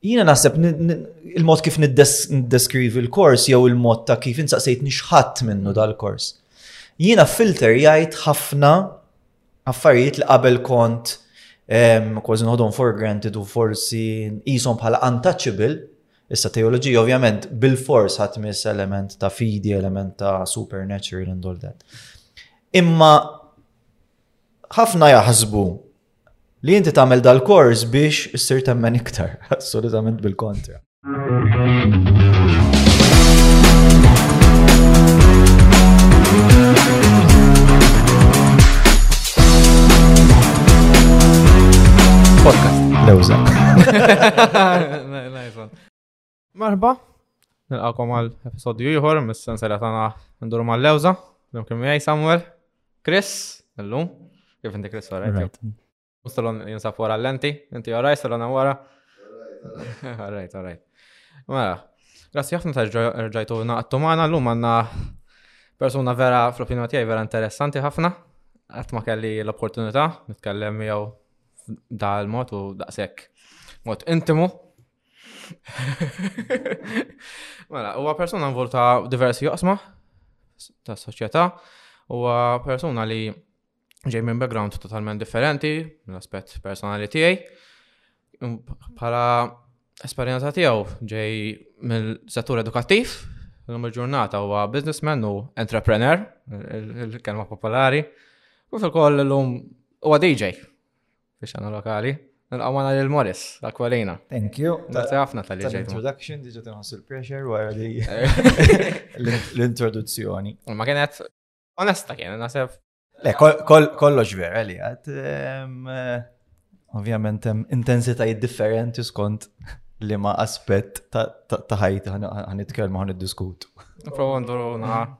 Jiena naħseb il-mod kif niddeskrivi l-kors jew il-mod ta' kif insaqsejt nixħat minnu dal-kors. Jiena filter jgħid ħafna affarijiet li qabel kont kważi nħodhom for granted u forsi nqishom bħala untouchable, issa teoloġija ovvjament bil-fors ħadd miss element ta' fidi, element ta' supernatural and all that. Imma ħafna jaħsbu Li inti tagħmel dal-kors biex issir temmen iktar, assolutament bil-kontra. Podcast. Lewza. Marba, nilqakom għal episodju ieħor mis-sensera tagħna ndur mal-lewża, flimkien miegħi Samuel, Chris, illum, kif inti Chris wara. Right. Mustalon jinsab wara l-lenti, inti wara, jistalon wara. All right, all right. Mela, grazzi ħafna ta' rġajtu naqtu magħna llum għandna persuna vera fl-opinjoni tiegħi vera interessanti ħafna. Qatt ma kelli l-opportunità nitkellem miegħu dal-mod u daqshekk mod intimu Mela, huwa persuna involta diversi joqsma ta' soċjetà, huwa persuna li ġej minn background totalment differenti, minn aspett personali tiegħi. Bħala esperjenza tiegħu ġej mill-settur edukattiv, l-lum il-ġurnata huwa businessman u entrepreneur, il-kelma popolari, u fil-koll l-lum huwa DJ, Fixana lokali. Nilqaw għana lil Morris, dak għalina. Thank you. Grazie ħafna tal-li ġejt. Introduction, diġa tinħossu l-pressure wara li l-introduzzjoni. Ma kienet, onesta kien, nasef. Le, kollox vera li għad. Ovvjament, intensitajiet differenti skont li ma aspet ta' ħajti ħan itkellmu ħan id-diskutu. Provo nduru na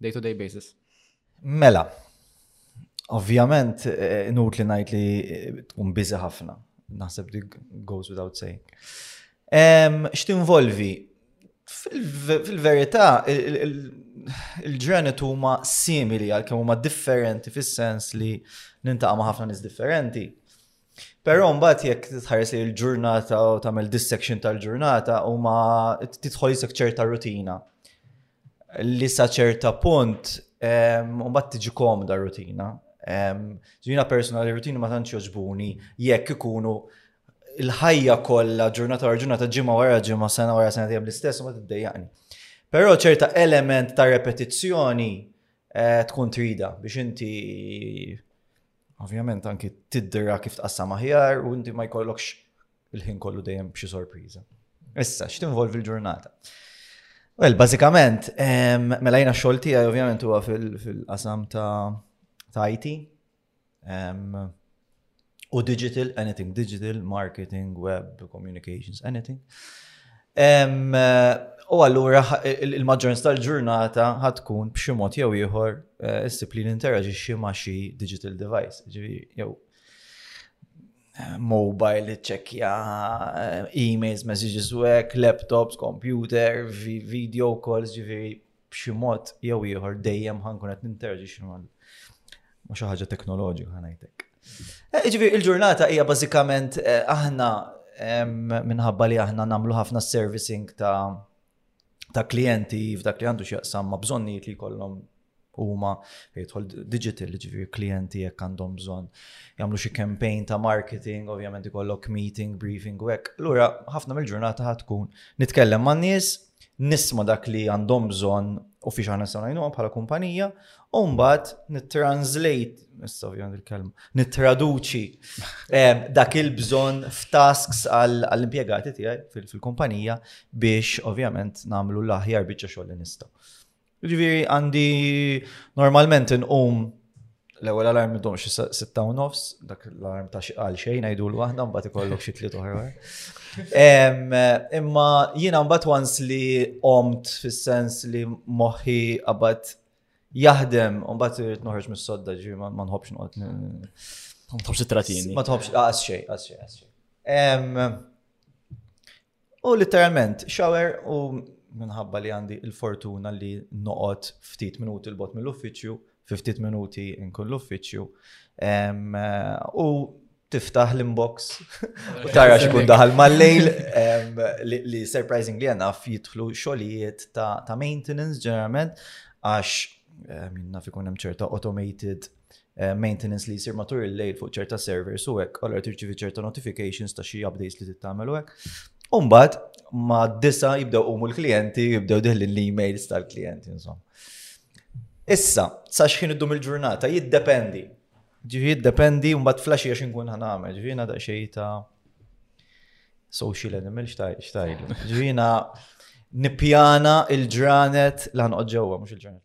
day to day basis. Mela, ovvjament eh, nut li ngħid li eh, tkun biżi ħafna. Naħseb li goes without saying. X'tinvolvi? Fil-verità, il-ġranet huma simili għalkemm huma differenti fis-sens li nintaqa' ma' ħafna nies differenti. Però mbagħad jekk titħares li l-ġurnata u tagħmel dissection tal-ġurnata huma tidħol jisek ċerta rutina. li sa ċerta punt, u bat tiġi komda rutina. Ġina personali rutina ma tantx joġbuni jekk ikunu il-ħajja kollha ġurnata wara ġurnata ġimgħa wara ġimgħa sena wara sena dejjem l-istess u ma tiddejjaqni. Però ċerta element ta' repetizzjoni eh, tkun trida biex inti Ovvjament anki tiddirha kif tqassam aħjar u inti ma jkollokx il-ħin kollu dejjem xi sorpriża. Issa, x'tinvolvi l-ġurnata? Well, bażikament, mela jiena xogħol tiegħi ovvjament huwa fil-qasam ta' IT u digital, anything digital, marketing, web, communications, anything. U allura il-maġġoranza tal-ġurnata ħad tkun b'xi mod jew ieħor eh, issib li ninteraġixxi ma' xi digital device, ġifieri jew eh, mobile, ċekja, eh, emails, messages u hekk, laptops, computer, video calls, ġifieri b'xi mod jew ieħor dejjem ħankun qed ninteraġixxu mal ma xi ħaġa teknoloġika ħanajtek. Eh, Ġifieri il-ġurnata hija bażikament eh, aħna minħabba li aħna nagħmlu ħafna servicing ta' ta' klienti f'dak li għandu x'jaqsam ma' bżonnijiet li jkollhom huma jidħol digital ġifieri klienti jekk għandhom bżonn jagħmlu xi campaign ta' marketing, ovvjament ikollok meeting, briefing u hekk. Lura ħafna mill-ġurnata ħad tkun nitkellem man-nies nisma dak li għandhom bżonn u fiex aħna nistgħu ngħinuhom bħala kumpanija, u mbagħad nittranslate, issa ovvjament il-kelma, nittraduċi ehm, dak il-bżonn f'tasks għall-impjegati tiegħi fil-kumpanija biex ovvjament nagħmlu l-aħjar biċċa xogħol li nistgħu. Ġifieri għandi normalment inqum l-ewwel alarm idum xi sitta u nofs, dak l-alarm ta' xi għal xejn għajdu l waħda mbagħad ikollok xi tliet oħra. Imma jiena mbagħad wans li qomt fis-sens li moħħi qabad jaħdem u mbagħad irid noħroġ mis-sodda ġi ma nħobbx noqgħod. Ma tħobbx it-tratini. Ma tħobbx qas xejn, qas xejn, qas xejn. U literalment, xawer u minħabba li għandi il-fortuna li noqgħod ftit minuti l-bot mill-uffiċċju, fi ftit minuti nkun l-uffiċċju. U tiftaħ l-inbox u tara xikun daħal mal-lejl li surprisingly enough jidħlu xogħlijiet ta' maintenance ġeneralment għax minna fi kunem ċerta automated Eh, maintenance li jisir matur il-lejl fuq ċerta servers u hekk, allora tirċivi ċerta notifications ta' xi updates li tittamel u hekk. Umbagħad ma' disa jibdew qumu l-klijenti, jibdew diħlin l-emails tal-klijenti insomma. Issa, sa xħin id-dum il-ġurnata, jiddependi. Ġivi jiddependi, mbagħad flashy għax inkun ħanamel, ġivi da xej ta' social animal xtajlu. Ġivi nippjana il-ġranet l-ħanqod ġewwa, mhux il-ġranet.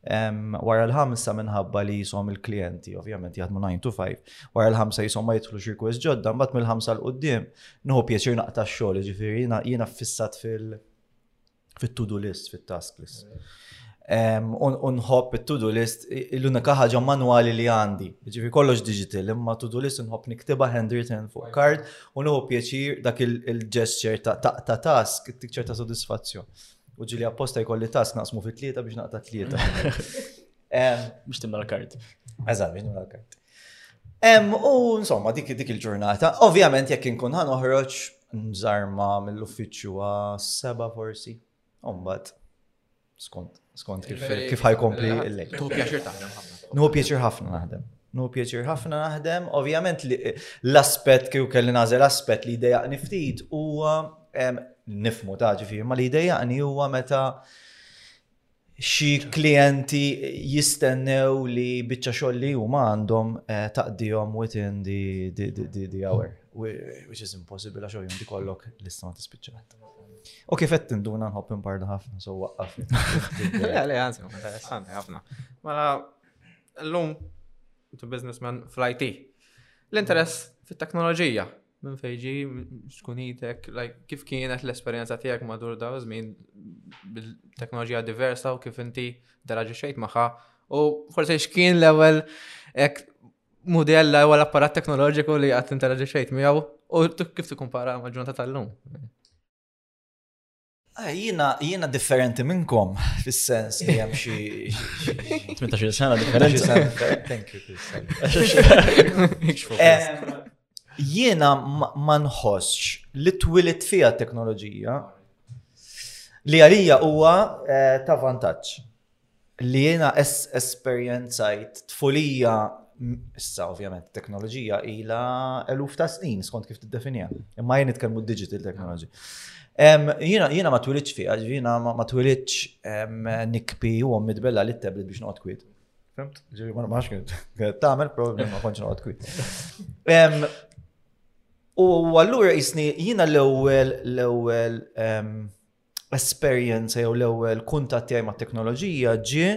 Wara l-ħamsa minħabba li jisom il-klienti, ovvjament jaħdmu 9 to 5, wara l-ħamsa jisom ma jitħlu xirkwis ġodda, mbagħad mill-ħamsa l-qoddim, nħu pjaċir naqta xogħol, ġifiri jiena fissat fil- fit-to-do list, fit-task list. Unħob it-to-do list, l-unika ħaġa manwali li għandi, ġifiri kollox digital, imma to-do list unħob niktiba handwritten fuq kard, unħu pjaċir dak il-gesture ta' task, tikċer ta' soddisfazzjon. U ġili apposta jkolli tas naqsmu fi tlieta biex naqta tlieta. Biex timna l-kart. Eżatt, biex timna l-kart. U insomma, dik dik il-ġurnata, ovvjament jekk inkun ħan oħroġ nżarma mill-uffiċċju seba forsi. Umbat, skont, skont kif ħajkompli il-lejl. Nħu pjaċir taħdem ħafna. Nħu pjaċir ħafna naħdem. Hu pjaċir ħafna naħdem. Ovvjament l-aspett kif kelli nażel aspett li jdejaqni ftit huwa nifmu ta' ġifieri, ma li jdejaqni huwa meta xi klijenti jistennew li biċċa xogħol li huma għandhom eh, taqdihom within the hour, which is impossible għax jom dikollok lista ma tispiċċat. U kif qed tinduna nħobb imparda ħafna, so waqqaf. Le, le, għanzi, interessanti ħafna. Mela, Illum, intu businessman fl-IT. L-interess fit-teknoloġija, minn fejġi, xkunitek, like, kif kienet l-esperienza tijak madur daw żmien bil-teknoloġija diversa u kif inti daraġi xejt maħħa u forse xkien l-ewel ek modell l ewwel apparat teknoloġiku li għat interaġi xejt miegħu u kif tikkumpara ma' ġunta tal-lum. Ah, jiena jiena differenti minnkom fis-sens li hemm xi 18 sena differenti. Thank you, Jiena ma nħossx li twilit fija teknoloġija li għalija huwa eh, ta' vantaġġ. li jiena esperjenzajt tfulija issa ovvjament teknoloġija ila eluf ta' snin skont kif tiddefinija. Imma jien nitkellmu digital technology. Jiena jiena ma twilidx fiha, jiena ma twilidx nikpi u ommi tbella li tablet biex noqgħod kwit. Fimt? Ġifieri ma nafx kien tagħmel problem ma kontx noqgħod kwit. U allura jisni jiena l-ewwel l-ewwel esperjenza jew l-ewwel kuntatt tiegħi mat-teknoloġija ġie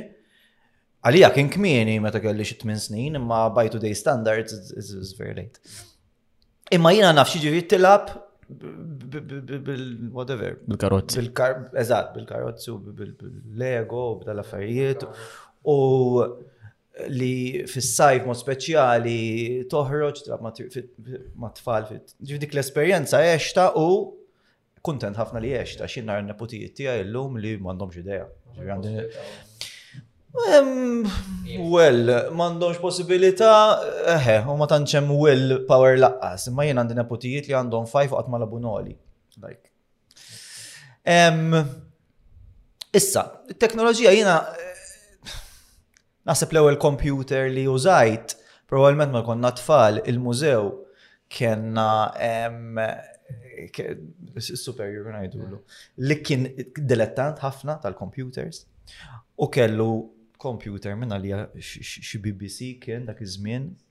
għalija kien kmieni meta kelli xi tmien snin imma by today standards is very late. Imma jiena naf xi ġifieri tilab bil-whatever. Bil-karozzi. Eżatt, bil-karozzi u bil-lego u b'dal-affarijiet. U li fis-sajf mod speċjali toħroġ ma tfal fit. Ġif dik l-esperjenza għexta u kuntent ħafna li għex, ta' xin nar neputijiet tiegħi llum li m'għandhomx idea. Well, m'għandhomx possibilità, eħe, u ma tantx hemm will power laqqas, imma jien għandi neputijiet li għandhom fajf qatt ma labunoli. Like. Issa, it-teknoloġija jiena Naħseb l-ewwel kompjuter li użajt, probabbilment meta konna tfal, il-mużew kellna superjur ngħidulu, li kien dilettant ħafna tal-computers u kellu kompjuter minn għalija xi BBC kien dak iż-żmien,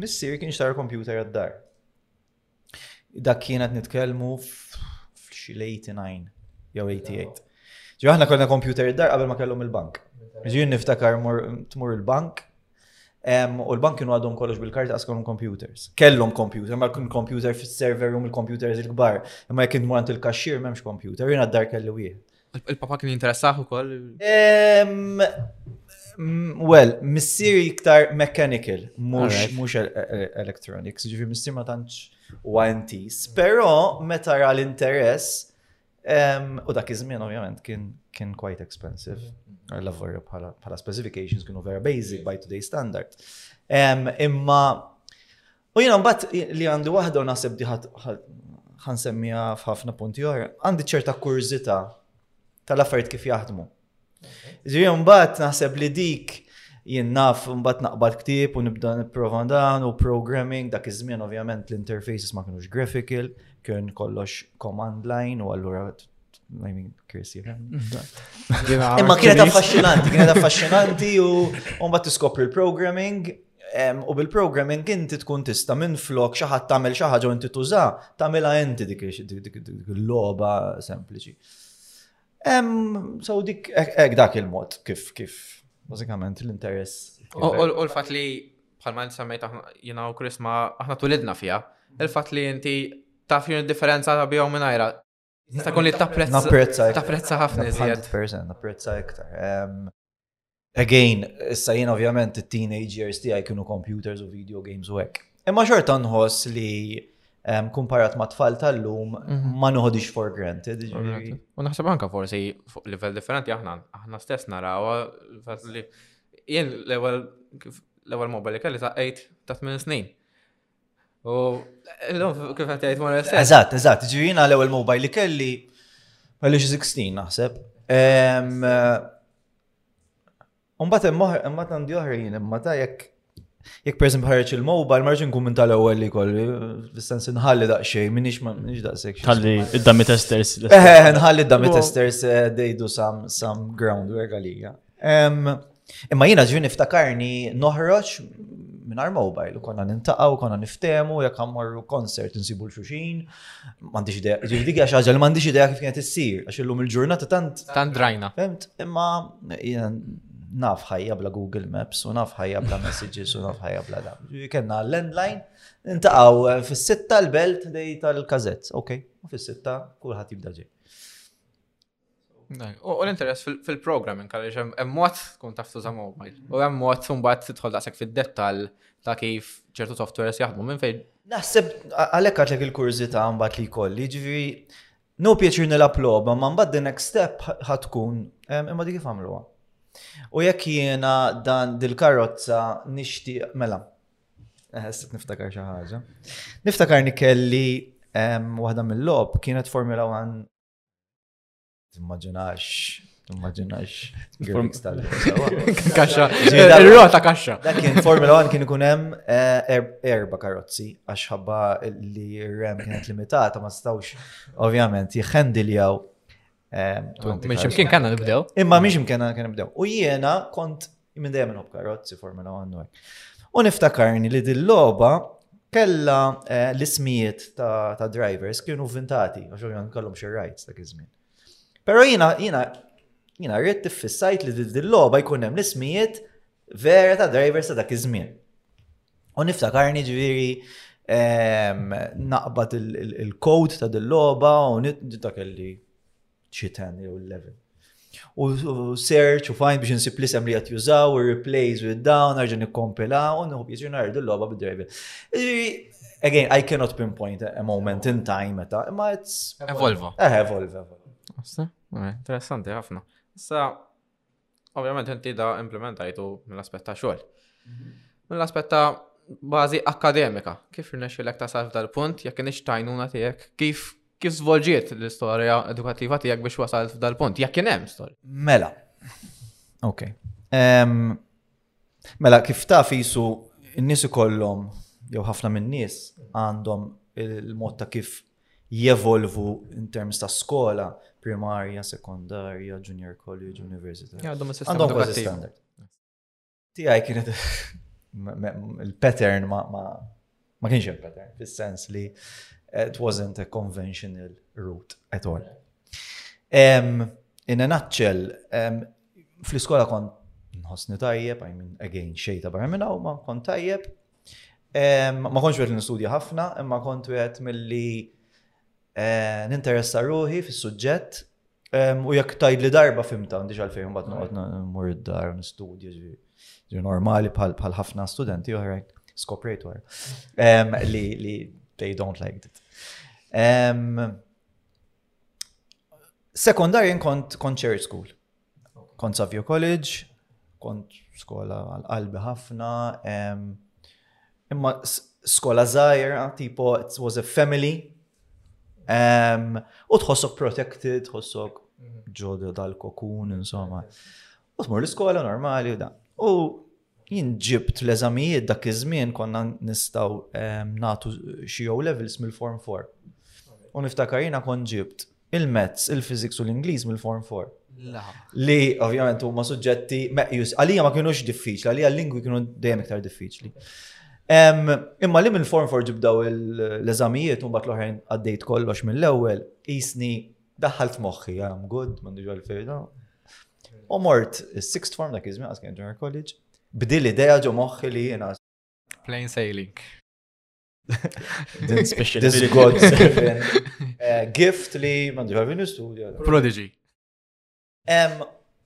Missier kien xtar kompjuter għad-dar. Dak kienet nitkellmu f'xi l-89 jew 88. Ġi aħna konna kompjuter id-dar qabel ma kellhom il-bank. Ġi niftakar tmur il-bank u l-bank kienu għadhom kollox bil-karta għaskolhom computers. Kellhom computer, ma kien computer fis-server room il-computers il-kbar, imma jekk intmur għand il-kaxxir m'hemmx computer, jiena d-dar kelli wieħed. Il-papa kien jinteressaħ ukoll. Well, missir iktar mechanical, mhux e- e- e- electronics, ġifi missir ma tantx u antis, però meta ra l-interess, u dak iż-żmien ovvjament kien kien quite expensive. Mm-hmm. L-avvarja bħala specifications kienu vera basic by today's standard. Imma U jiena mbagħad li għandi waħda u naħseb di ħansemmiha f'ħafna punti oħra, għandi ċerta kurżità tal-affarijiet kif jaħdmu. Ġiri mbagħad naħseb li dik jien naf mbagħad naqbad ktieb u nibda nipprova dan u programming dak iż-żmien ovvjament l-interfaces ma kinux graphical, kien kollox command line u allura I mean, Kirsi. Imma kienet affaxxinanti, kienet affaxxinanti u mbagħad tiskopri l-programming U bil-programming inti tkun tista' minn flok xi ħadd tagħmel xi ħaġa u inti tuża, tagħmilha inti dik il-logħba sempliċi. So dik hekk dak il-mod kif kif bażikament l-interess. U l-fatt li bħalma inti semmejt jiena u Chris ma aħna tulidna fiha, il-fatt li inti taf jien differenza ta' bihom minn Nista' kun li tapprezza. Napprezza. Tapprezza ħafna iżjed. 100% napprezza iktar. Again, issa jien ovvjament it-teenage years tiegħi kienu computers u video games u hekk. Imma xorta nħoss li kumparat ma' tfal tal-lum mhm. ma nħodix for granted. U naħseb anka forsi fuq livell differenti aħna aħna stess naraw li jien l-ewwel l-ewwel mobile kelli ta' 8 ta' 8 snin. U l-lum kif qed jgħid mara sew. Eżatt, eżatt, ġifieri jiena l-ewwel mobile li kelli kelli xi 16 naħseb. Umbat hemm imma għandi oħra jien imma ta' jekk jekk pereżempju ħareġ il-mobile marġin kun minn tal-ewwel li kolli, fis-sens inħalli daqsxejn minix ma minix daqshekk. Ħalli id-dami testers. Eh, eh, nħalli id-dami testers eh, they do some some groundwork għalija. Imma jina ġvin niftakarni noħroġ minar mobile, u konna nintaqaw, konna niftemu, jek għammorru konsert nsibu l-xuxin, mandiġ idea, ġivdi għax ħagġa li mandiġ idea kif kienet issir, għax illum il-ġurnata tant. Tant drajna. Femt, imma naf ħajja bla Google Maps, u naf ħajja bla messages, u naf ħajja bla da. Kenna landline, nintaqaw eh, fis-sitta l-belt dej tal-kazet, ok, u fis-sitta kullħat jibda ġej. U l-interess fil-programming, għalli xem, emmot tkun taf tuża mobile. U emmot tumbat tidħol daqsek fil-dettal ta' kif ċertu softwares jaħdmu minn fejn. Naħseb għalek għatlek il-kurzita għambat li kolli, ġiviri, no pieċir nilab loba, ma mbad the next step ħatkun, imma di kif għamluwa. U jekk jiena dan dil-karozza nishti, mela, ħessit niftakar xi ħaġa. Niftakar nikelli waħda mill-lob kienet Formula 1 Immaġinax, immaġinax. Kaxxa, il-rota kaxxa. Dak kien Formula 1 kien ikun hemm eh, er-, erba' karozzi għax ħabba li r-rem kienet limitata ma stawx ovvjament jħendiljaw. Eh, minn ximkien kanna nibdew. Imma minn ximkien kanna nibdew. U jiena kont Minn dejjem nħobb karozzi, Formula 1 u hekk. U niftakarni li din logħba kella eh, l-ismijiet ta' drivers kienu vintati, għax għan kallum xi rights dak iż-żmien. Però jiena jiena jiena rrid tiffissajt li din logħba jkun hemm l-ismijiet vera ta' drivers ta' dak iż-żmien. U niftakarni ġviri ehm, naqbad il-kod ta' dil-loba u dak li xi 10 jew 11. U search u find biex insib l-isem li qed jużaw, u replays u down, nerġa' nikkompila u nħobb jiġri nhar il-logħba bid-driver. Again, I cannot pinpoint a moment in time meta, imma it's. Evolva. Eh, evolva. Interessanti ħafna. Issa, Ovvjament inti da implementajtu mill-aspett ta' xogħol. Mhm. Mill-aspett ta' bażi akademika, kif rnexxilek ta' salf dal-punt, jekk inix tajnuna tiegħek, kif kif żvolġiet l-istorja edukattiva tiegħek biex wasalt f'dal-punt, jekk kien hemm storja. Mela. Ok. Mela kif taf isu n-nies ikollhom jew ħafna min-nies għandhom il-mod ta' kif jevolvu in terms ta' skola, primarja, sekondarja, junior college, università. Għandhom sistema standard. Tiegħi kienet il-pattern ma Ma kienx hemm pattern, fis-sens li it wasn't a conventional route at all. In a nutshell, fl-iskola kont nħossni tajjeb, I mean, again, xejta barra minn ma kont tajjeb. Ma kontx wieħed nistudja ħafna, imma kont wieħed milli Eh, ninteressa ruħi fis-suġġett u jekk tajd li darba fimta għandix għalfejn bad noqgħod mur id-dar nistudja ġi normali bħal ħafna studenti oħrajn skoprejt wara li li they don't like it. Sekondarja kont concert school. Kont Savio College, kont skola għal-qalbi ħafna, imma skola zaħira, tipo, it was a family, u tħossok protected, tħossok mhm. ġodu dal-kokun, insomma. U tmur l-skola normali u da. U Jien ġibt l-eżamijiet dak iż-żmien konna nistgħu ehm, nagħtu xi jew levels mill-form 4. U niftakar jiena kont ġibt il-mezz, il-physics u l-Ingliż mill-form 4. Li ovvjament huma suġġetti meqjus. Għalija ma kienux diffiċli, għalija l-lingwi kienu dejjem iktar diffiċli. Ehm, imma li mill-form 4 ġibdaw l-eżamijiet u mbagħad l-oħrajn għaddejt kollox mill-ewwel, jisni Daħħalt moħħi, I am good, m'għandix għalfejn. U mort is-sixth form dak iż-żmien għas kien junior college, bdil idea ġo moħħi li jiena. Plain sailing. This is God's given uh, gift li m'għandix għalfejn nistudja. Prodigy.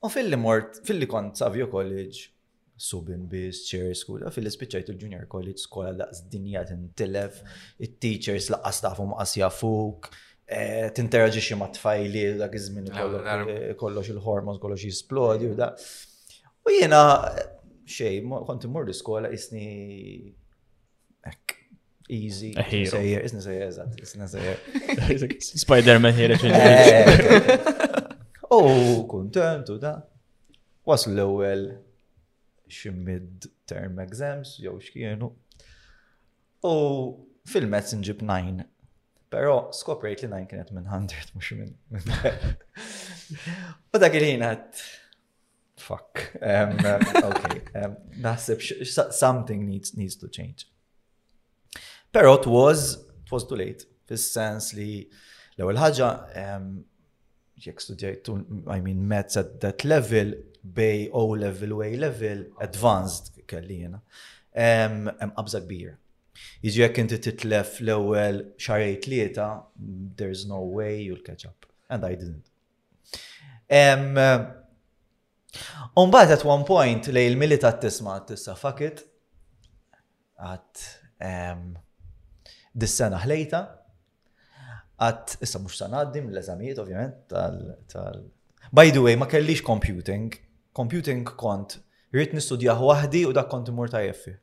U filli mort, filli kont Savio College, subin biz, chair school, filli spiċċajt il-junior college skola daqs dinja tintilef, il-teachers laqqas tafu maqas jafuk, eh, tinteraġixi ma' tfajli dak iż-żmien eh, kollox il-hormons, kollox jisplodi u da. U jiena xej, kont immur l-iskola jisni Easy. A hero. Sejjer, isna sejjer, eżat, isna sejjer. Spider-Man hero U oh, kontent u da. Was l-ewel ximmid term exams, jew xkienu. U fil-mezz nġib 9. Pero skoprejt li 9 kienet minn 100, mux minn. U dak il-ħin għat fuck. Um, um, okay. Um, naħseb something needs, needs to change. Pero it was, it was too late, fis-sens li l-ewwel ħaġa jekk studjajt, I mean, maths at that level, bej O level u A level, advanced kelli jena, hemm qabża kbir. Jiġi jekk inti titlef l-ewwel xarej tlieta, there's no way you'll catch up. And I didn't. U mbagħad at one point lej il-mili ta' tisma' tissa fuck it. Għat dis-sena ħlejta. Għat issa mhux sa ngħaddi mill-eżamijiet ovvjament tal By the way, ma kellix computing. Computing kont rrit nistudjah waħdi u dak kont imur tajjeb fih.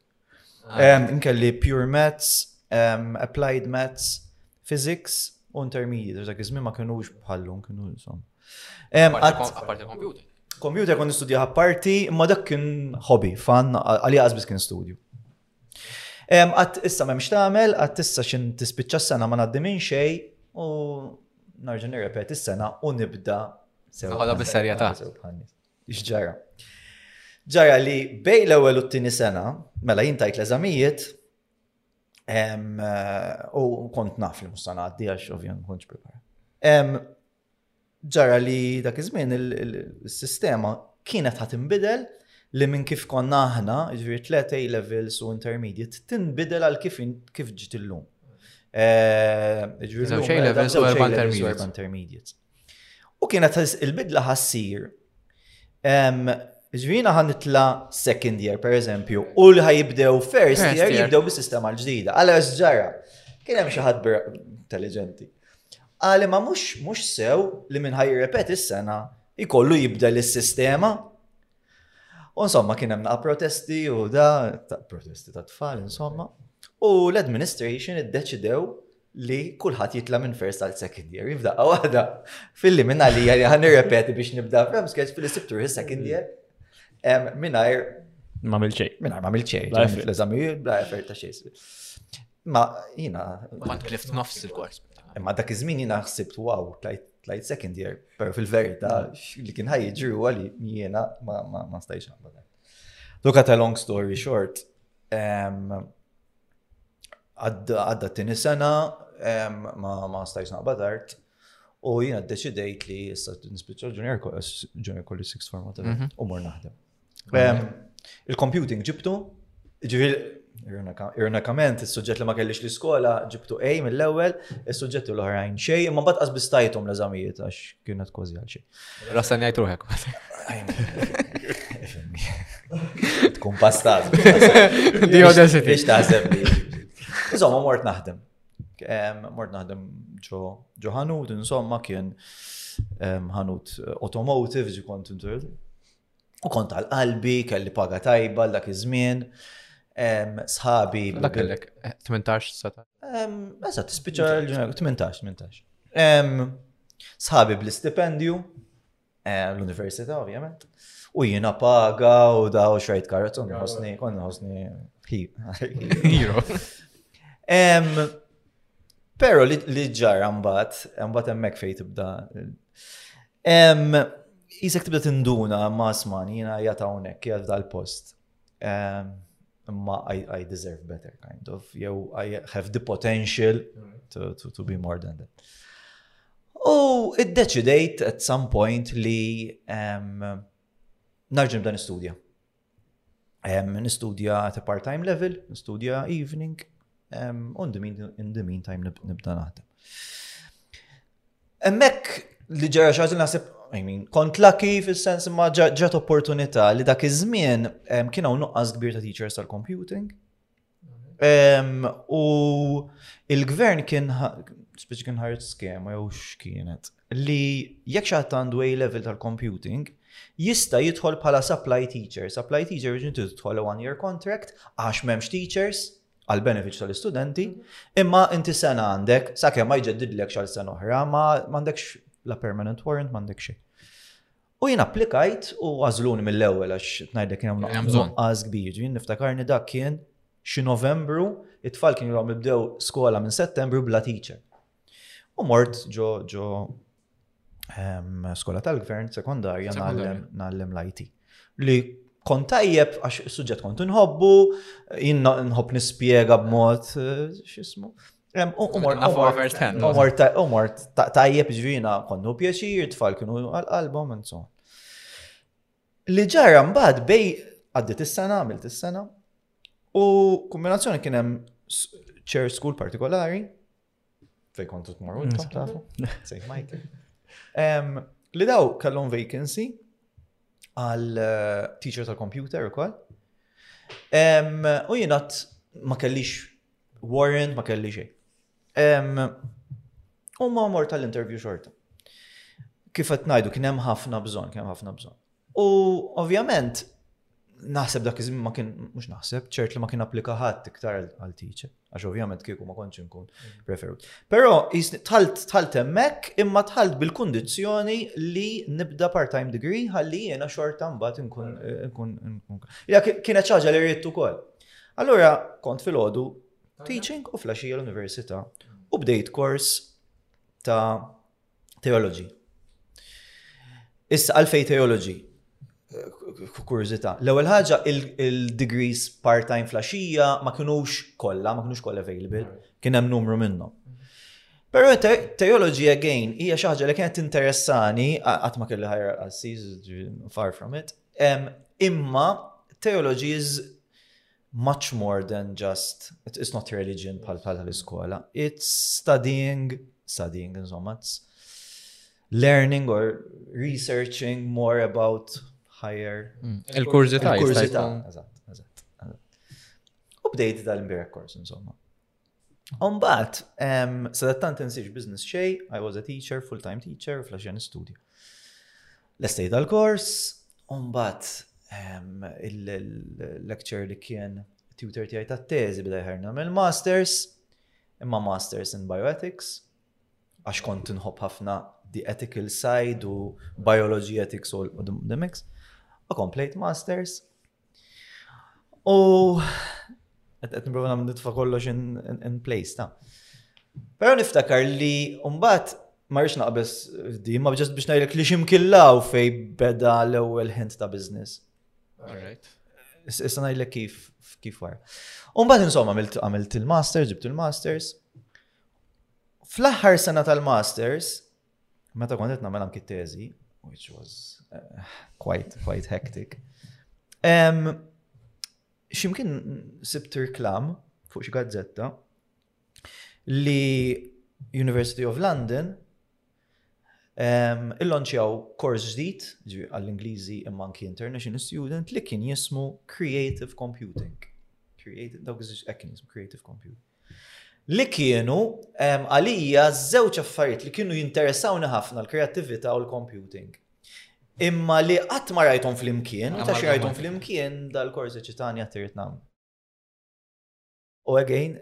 Nkelli pure maths, applied maths, physics, u intermediate, dak iż-żmien ma kienux bħallum, kienu insomma. Apparti computer. Computer kon nistudja apparti, imma dak kien hobby, fan, għalija għazbis kien studju. Għat issa memx tamel, għat issa xin tispicċa s-sena ma naddi minn xej u narġu nirrepet s-sena u nibda. Għala bis-serjeta. X'ġara? Ġara li bej l-ewwel u t-tieni sena, mela jien tajt l-eżamijiet, u kont naf li musta ngħaddi għax ovvjan kontx prepara. Ġara li dak iż-żmien il-sistema kienet ħat inbidel li minn kif konna aħna, ġviri tlet A levels u intermediate, tinbidel għal kif kif ġiet illum. Ġviri A levels u erba intermediate. U kienet il-bidla ħassir. Ġvina ħan nitla second year, per eżempju, u li ħajibdew first year jibdew bis-sistema l-ġdida. Għala ġara, kien hemm xi ħadd intelligenti. Għali ma mhux mhux sew li minn ħaj repet is-sena jkollu jibda l-sistema. U insomma kien hemm protesti u da protesti ta' tfal insomma. U l-administration iddeċidew li kulħadd jitla' minn first għal second year, jifdaqqa waħda. Filli minn għalija li ħan nirrepeti biex nibda from scratch filli sibtur his second year. Minnajr. Ma milċej. Minnajr ma milċej. L-eżami, bla effort ta' xejn. Ma jina. Ma tlift nofs il-kors. Ma dak iż-żmien jina ħsibt wow, tlajt second year, per fil-verita li kien ħaj ġru għali jiena ma stajx għamlu. Look at a long story short. Għadda t-tini sena, ma stajx naqbad art, u jina d-deċidejt li issa nispiċċa junior junior college six form mhm. u mor naħdem. Mhm. Il-computing ġibtu, ġivil, ironikament, il-sujġet li ma kellix li skola ġibtu A mill-ewel, il-sujġetti l-oħrajn xej, ma bat qasbistajtom l-eżamijiet għax kienet kważi għal xej. Rasa njajt ruħek. Tkun pastat. Di audacity. Biex taħseb li. Insomma, mort naħdem. Mort naħdem ġo ħanut, insomma, kien ħanut automotive, ġi kont U kont għal qalbi, kelli paga tajba l dak iż-żmien. Sħabi. Dak kellek 18 eh, sata. Eżatt, spiċċa 18, 18. Sħabi bl-istipendju, eh, l-università ovvjament. U jiena paga u daw xrajt karot, konna ħosni, konna ħosni hero. Pero li ġar għambat, għambat emmek fejt tibda. Isek tibda tinduna ma sman, jina jgħat hawnhekk jgħat dal-post. Ma I, I deserve better kind of, jew I have the potential to, to, to be more than that. U id-deċidejt at some point li um, narġim dan istudja. nistudja at a part-time level, nistudja evening, on the mean, in the meantime nibda naħdem. Emmek li ġara xaġin nasib, I mean, kont lucky fil-sens ma ġat opportunità li dak iż-żmien kien hawn nuqqas kbir ta' teachers tal-computing. U il-gvern kien speċi kien ħaret skema jew x'kienet li jekk xi ħadd għandu A level tal-computing jista' jidħol bħala supply teacher. Supply teacher biex inti tidħol one year contract għax m'hemmx teachers għal benefiċ tal-istudenti, imma inti sena għandek sakemm ma jġeddidlek xal sena oħra ma m'għandekx la permanent warrant m'għandek xejn. U jien applikajt u għażluni mill-ewwel għax tnajdek kien hemm nuqqas kbir. Jien niftakarni dak kien xi Novembru, it-tfal kien jilhom ibdew skola minn Settembru bla teacher. U mort ġo ġo ehm, skola tal-gvern sekondarja nallem l-IT. Li kont tajjeb għax suġġett kont nħobbu, jien nħobb nispjega b'mod eh, x'ismu. Umort tajjeb ġvina konnu pjaċir, tfal kienu għal-album, insomma. Li ġarra mbagħad bej għaddit is-sena, għamilt is-sena, u kombinazzjoni kien hemm chair school partikolari, fej kontu tmorru, mm. tafu, sejf Michael. Li daw kellhom vacancy għal eh, teacher tal-computer ukoll. U jienat ma kellix warrant, ma kelli xejn. U ma mort tal-interview xorta. Kif qed ngħidu kien hemm ħafna bżonn, kien hemm ħafna bżonn. U ovvjament naħseb dak iż ma kien mhux naħseb, ċert li ma kien applika ħadd iktar għal teacher, għax ovvjament kieku ma kontx inkun mm. preferut. Però tħalt tħalt hemmhekk imma tħalt bil-kundizzjoni li nibda part-time degree ħalli jiena xorta mbagħad inkun inkun. Kienet ċaġa li rrid ukoll. Allura kont filgħodu teaching u flaxija l-università u bdejt kors ta' teology. Issa għalfej teology, kurzita. L-ewwel ħaġa il-degrees part-time flaxija ma kinux kollha, ma kinux kollha available, kien hemm numru minnhom. Pero teology again hija xi ħaġa li kienet interessani qatt ma kelli ħajra għassiż far from it. Imma theology is much more than just, it's not religion bħal bħal l-iskola, it's studying, studying insomma, it's learning or researching more about higher. Mm. Il-kurzita. Il-kurzita. U bdejt dal-imbirek kors insomma. Umbat, sadattant insiex business xej, I was a teacher, full-time teacher, fl-ġen studio. L-estate dal-kors, umbat il-lecture li kien tutor tijaj ta' teżi bida jħarna mill masters imma masters in bioethics, għax kont nħob ħafna the ethical side u biology ethics u the mix. A complete masters, U qed nipprova nagħmel nitfa' kollox in place ta'. Però niftakar li mbagħad ma rridx naqbeż di, ma ġast biex ngħidlek li ximkillaw fej beda l-ewwel ħint ta' business. Issa ngħidlek kif kif wara. U mbagħad insomma għamilt il-masters, ġibt il-masters. Fl-aħħar sena tal-masters, Meta kont qed nagħmel anki teżi, which was uh, quite quite hectic. Um, ximkien sibt reklam fuq xi gazzetta li University of London um, il-lonċjaw kors ġdid għall-Ingliżi imma anki international student li kien jismu Creative Computing. Creative, dawk ekin jismu Creative Computing. Li kienu, għalija, żewġ affarijiet li kienu jinteressawni ħafna, l-kreattività u l-computing. Imma li qatt ma rajthom flimkien, u ta' xi rajthom flimkien dal-korsi ċitanja trid nagħmel. U again,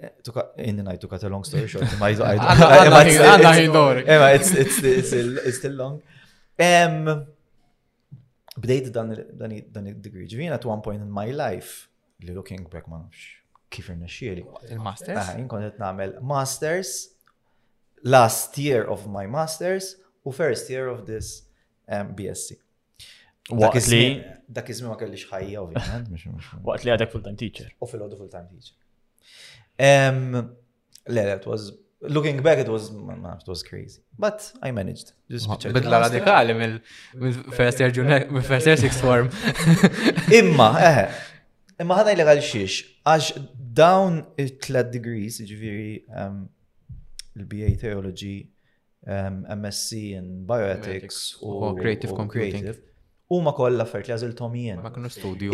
inni ngħidu cut a long story short, ma jdu għajdu. Għanna ħidor. Ema, it's still long. Bdejt dan id-degree, ġvina at one point in my life, li looking back ma nafx kif irnexxieli. Il-masters? Ah, inkun qed nagħmel masters, last year of my masters u first year of this um, BSc. Waqt li dak iż-żmien ma kellix ħajja ovvjament. Waqt li għadek full-time teacher. U fil-għodu full-time teacher. Le, it was looking back, it was, it was crazy. But I managed. Bidla radikali mill first year junior, mill first year sixth form. Imma, eh, imma ħana jlega xiex, għax dawn it-tlet degrees, ġviri, um, il-BA Theology, um, MSc in Bioethics u Creative Computing. U ma kolla fert li għazil Tom jien. Ma kienu studju.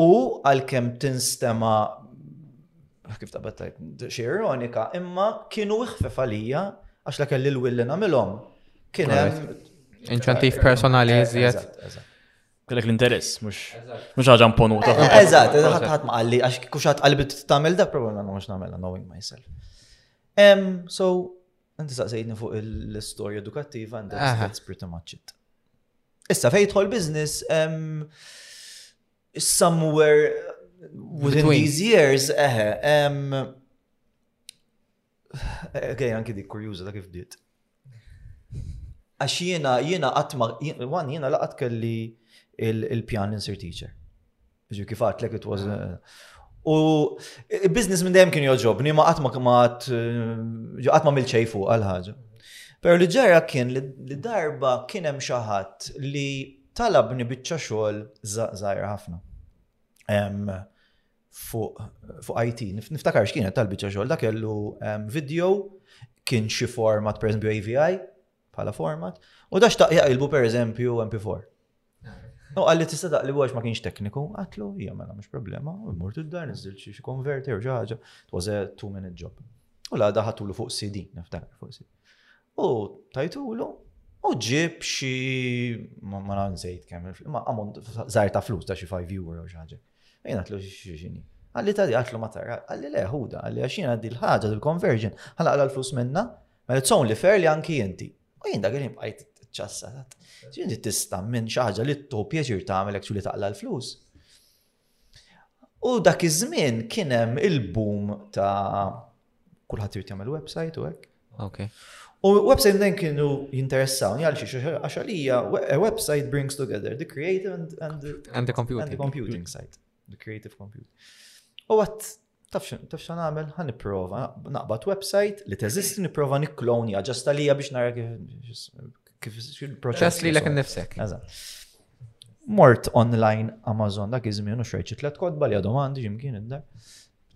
U għalkemm tinstema kif ta' battajt xi ironika, imma kienu iħfef għalija għax la kelli l-willi nagħmilhom. Kien hemm inċentiv personali eh, iżjed. Kellek l-interess, mhux ħaġa imponuta. Eh, eżatt, eżatt ħadd ma qalli għax kux ħadd qalbi tagħmel dak probabli nagħmel mhux nagħmel knowing myself. So, inti saqsejtni fuq l-istorja edukattiva and that's pretty much it. Issa fejn jidħol business somewhere within these years, eħe, għaj anki dik kurjuza ta' kif bdiet. Għax jiena jiena qatt ma jiena laqat kelli il-pjan insir teacher. Ġi kif għatlek it was. Eh, u il-biznis minn dejjem kien joġobni ma qatt ma qatt eh, ma milċej fuq għal ħaġa. Pero li ġara kien li darba kien hemm xi ħadd li talabni biċċa xogħol żgħir ħafna. Fuq IT, niftakar x'kienet tal-biċċa xogħol, dak kellu video kien xi format pereżempju AVI, bħala format, u da xtaq jaqilbu per eżempju MP4. U għalli tista taqli għax ma kienx tekniku, għatlu, hija mela mhux problema, u mort id-dar niżil xi konverti u ġaġa, it was a two minute job. U la daħatulu fuq CD, niftakar fuq CD. U tajtulu, u ġib xi ma ma nżejt kemm, ma ammont żgħar ta' flus ta' xi 5 euro u ġaġa. Jien għatlu xi xini. Għalli ta' għatlu ma tara, għalli le ħuda, għalli għaxina di l-ħaġa dil-conversion, ħalaqla l-flus minna, Mela it's only fair li anki inti. U jien dak il-ħin bqajt ċassa. Ġinti tista' minn xi ħaġa li tu pjaċir tagħmelek xi li taqla l-flus. U dak iż-żmien kien hemm il-boom ta' kulħadd irid jagħmel website u hekk. Okay. U website then kienu jinteressawni għal xiex għax għalija a website brings together the creative and, and, the, and the computing, and the computing site, the creative computing. U għat taf xa nagħmel, ħa nipprova, naqbad website li teżisti nipprova nikklonja ġast għalija biex nara kif il-proċess. li l-ek nifsek. Mort online Amazon dak iż-żmien u xrejt tlet kodba li għadhom għandi ġimkien id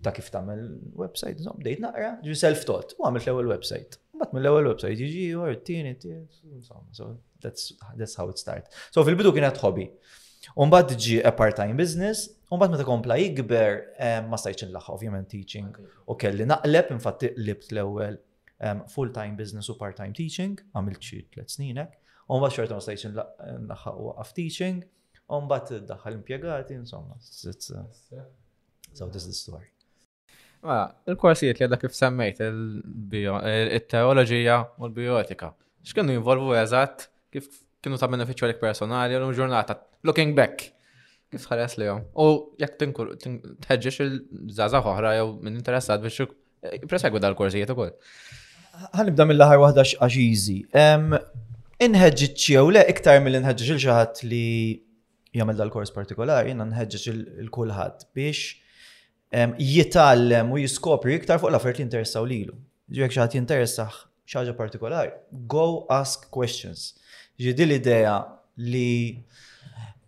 ta' kif tagħmel website, zom, dejt naqra, ġi self-taught, u għamilt l-ewwel website. Mbagħad mill-ewwel website jiġi ieħor, it-tieni, insomma, That's, that's how it start. So fil-bidu kienet hobby. Umbad ġi a part-time business, umbad meta kompla jikber, eh, ma stajċ nlaħħa ovvjament teaching. U kelli naqleb, infatti libt l-ewel eh, full-time business u part-time teaching, għamilt xi tliet sninek. Umbad xorta ma stajċ nlaħħa u għaf teaching, umbad daħħal impiegati, insomma. So this is the story. Mela, il-korsijiet li għadha kif semmejt il-teoloġija u l-biotika. X'kienu jinvolvu eżatt kif kienu ta' benefiċċju għalik personali u l-ġurnata. Looking back, kif ħares li jom. U jekk tħeġġeġ il-żaza oħra jew minn interessat biex presegwi dal-korsijiet ukoll. Ħanibda mill-aħħar waħda x'aġiżi. Inħeġġeġ jew le iktar mill inħeġġeġ il xaħat li jagħmel dal-kors partikolari, nħeġġeġ il-kulħadd biex jitgħallem u jiskopri iktar fuq l-affarijiet li jinteressaw lilu. Ġifieri xi ħadd jinteressaħ xi ħaġa partikolari, go ask questions. Ġidi l-idea li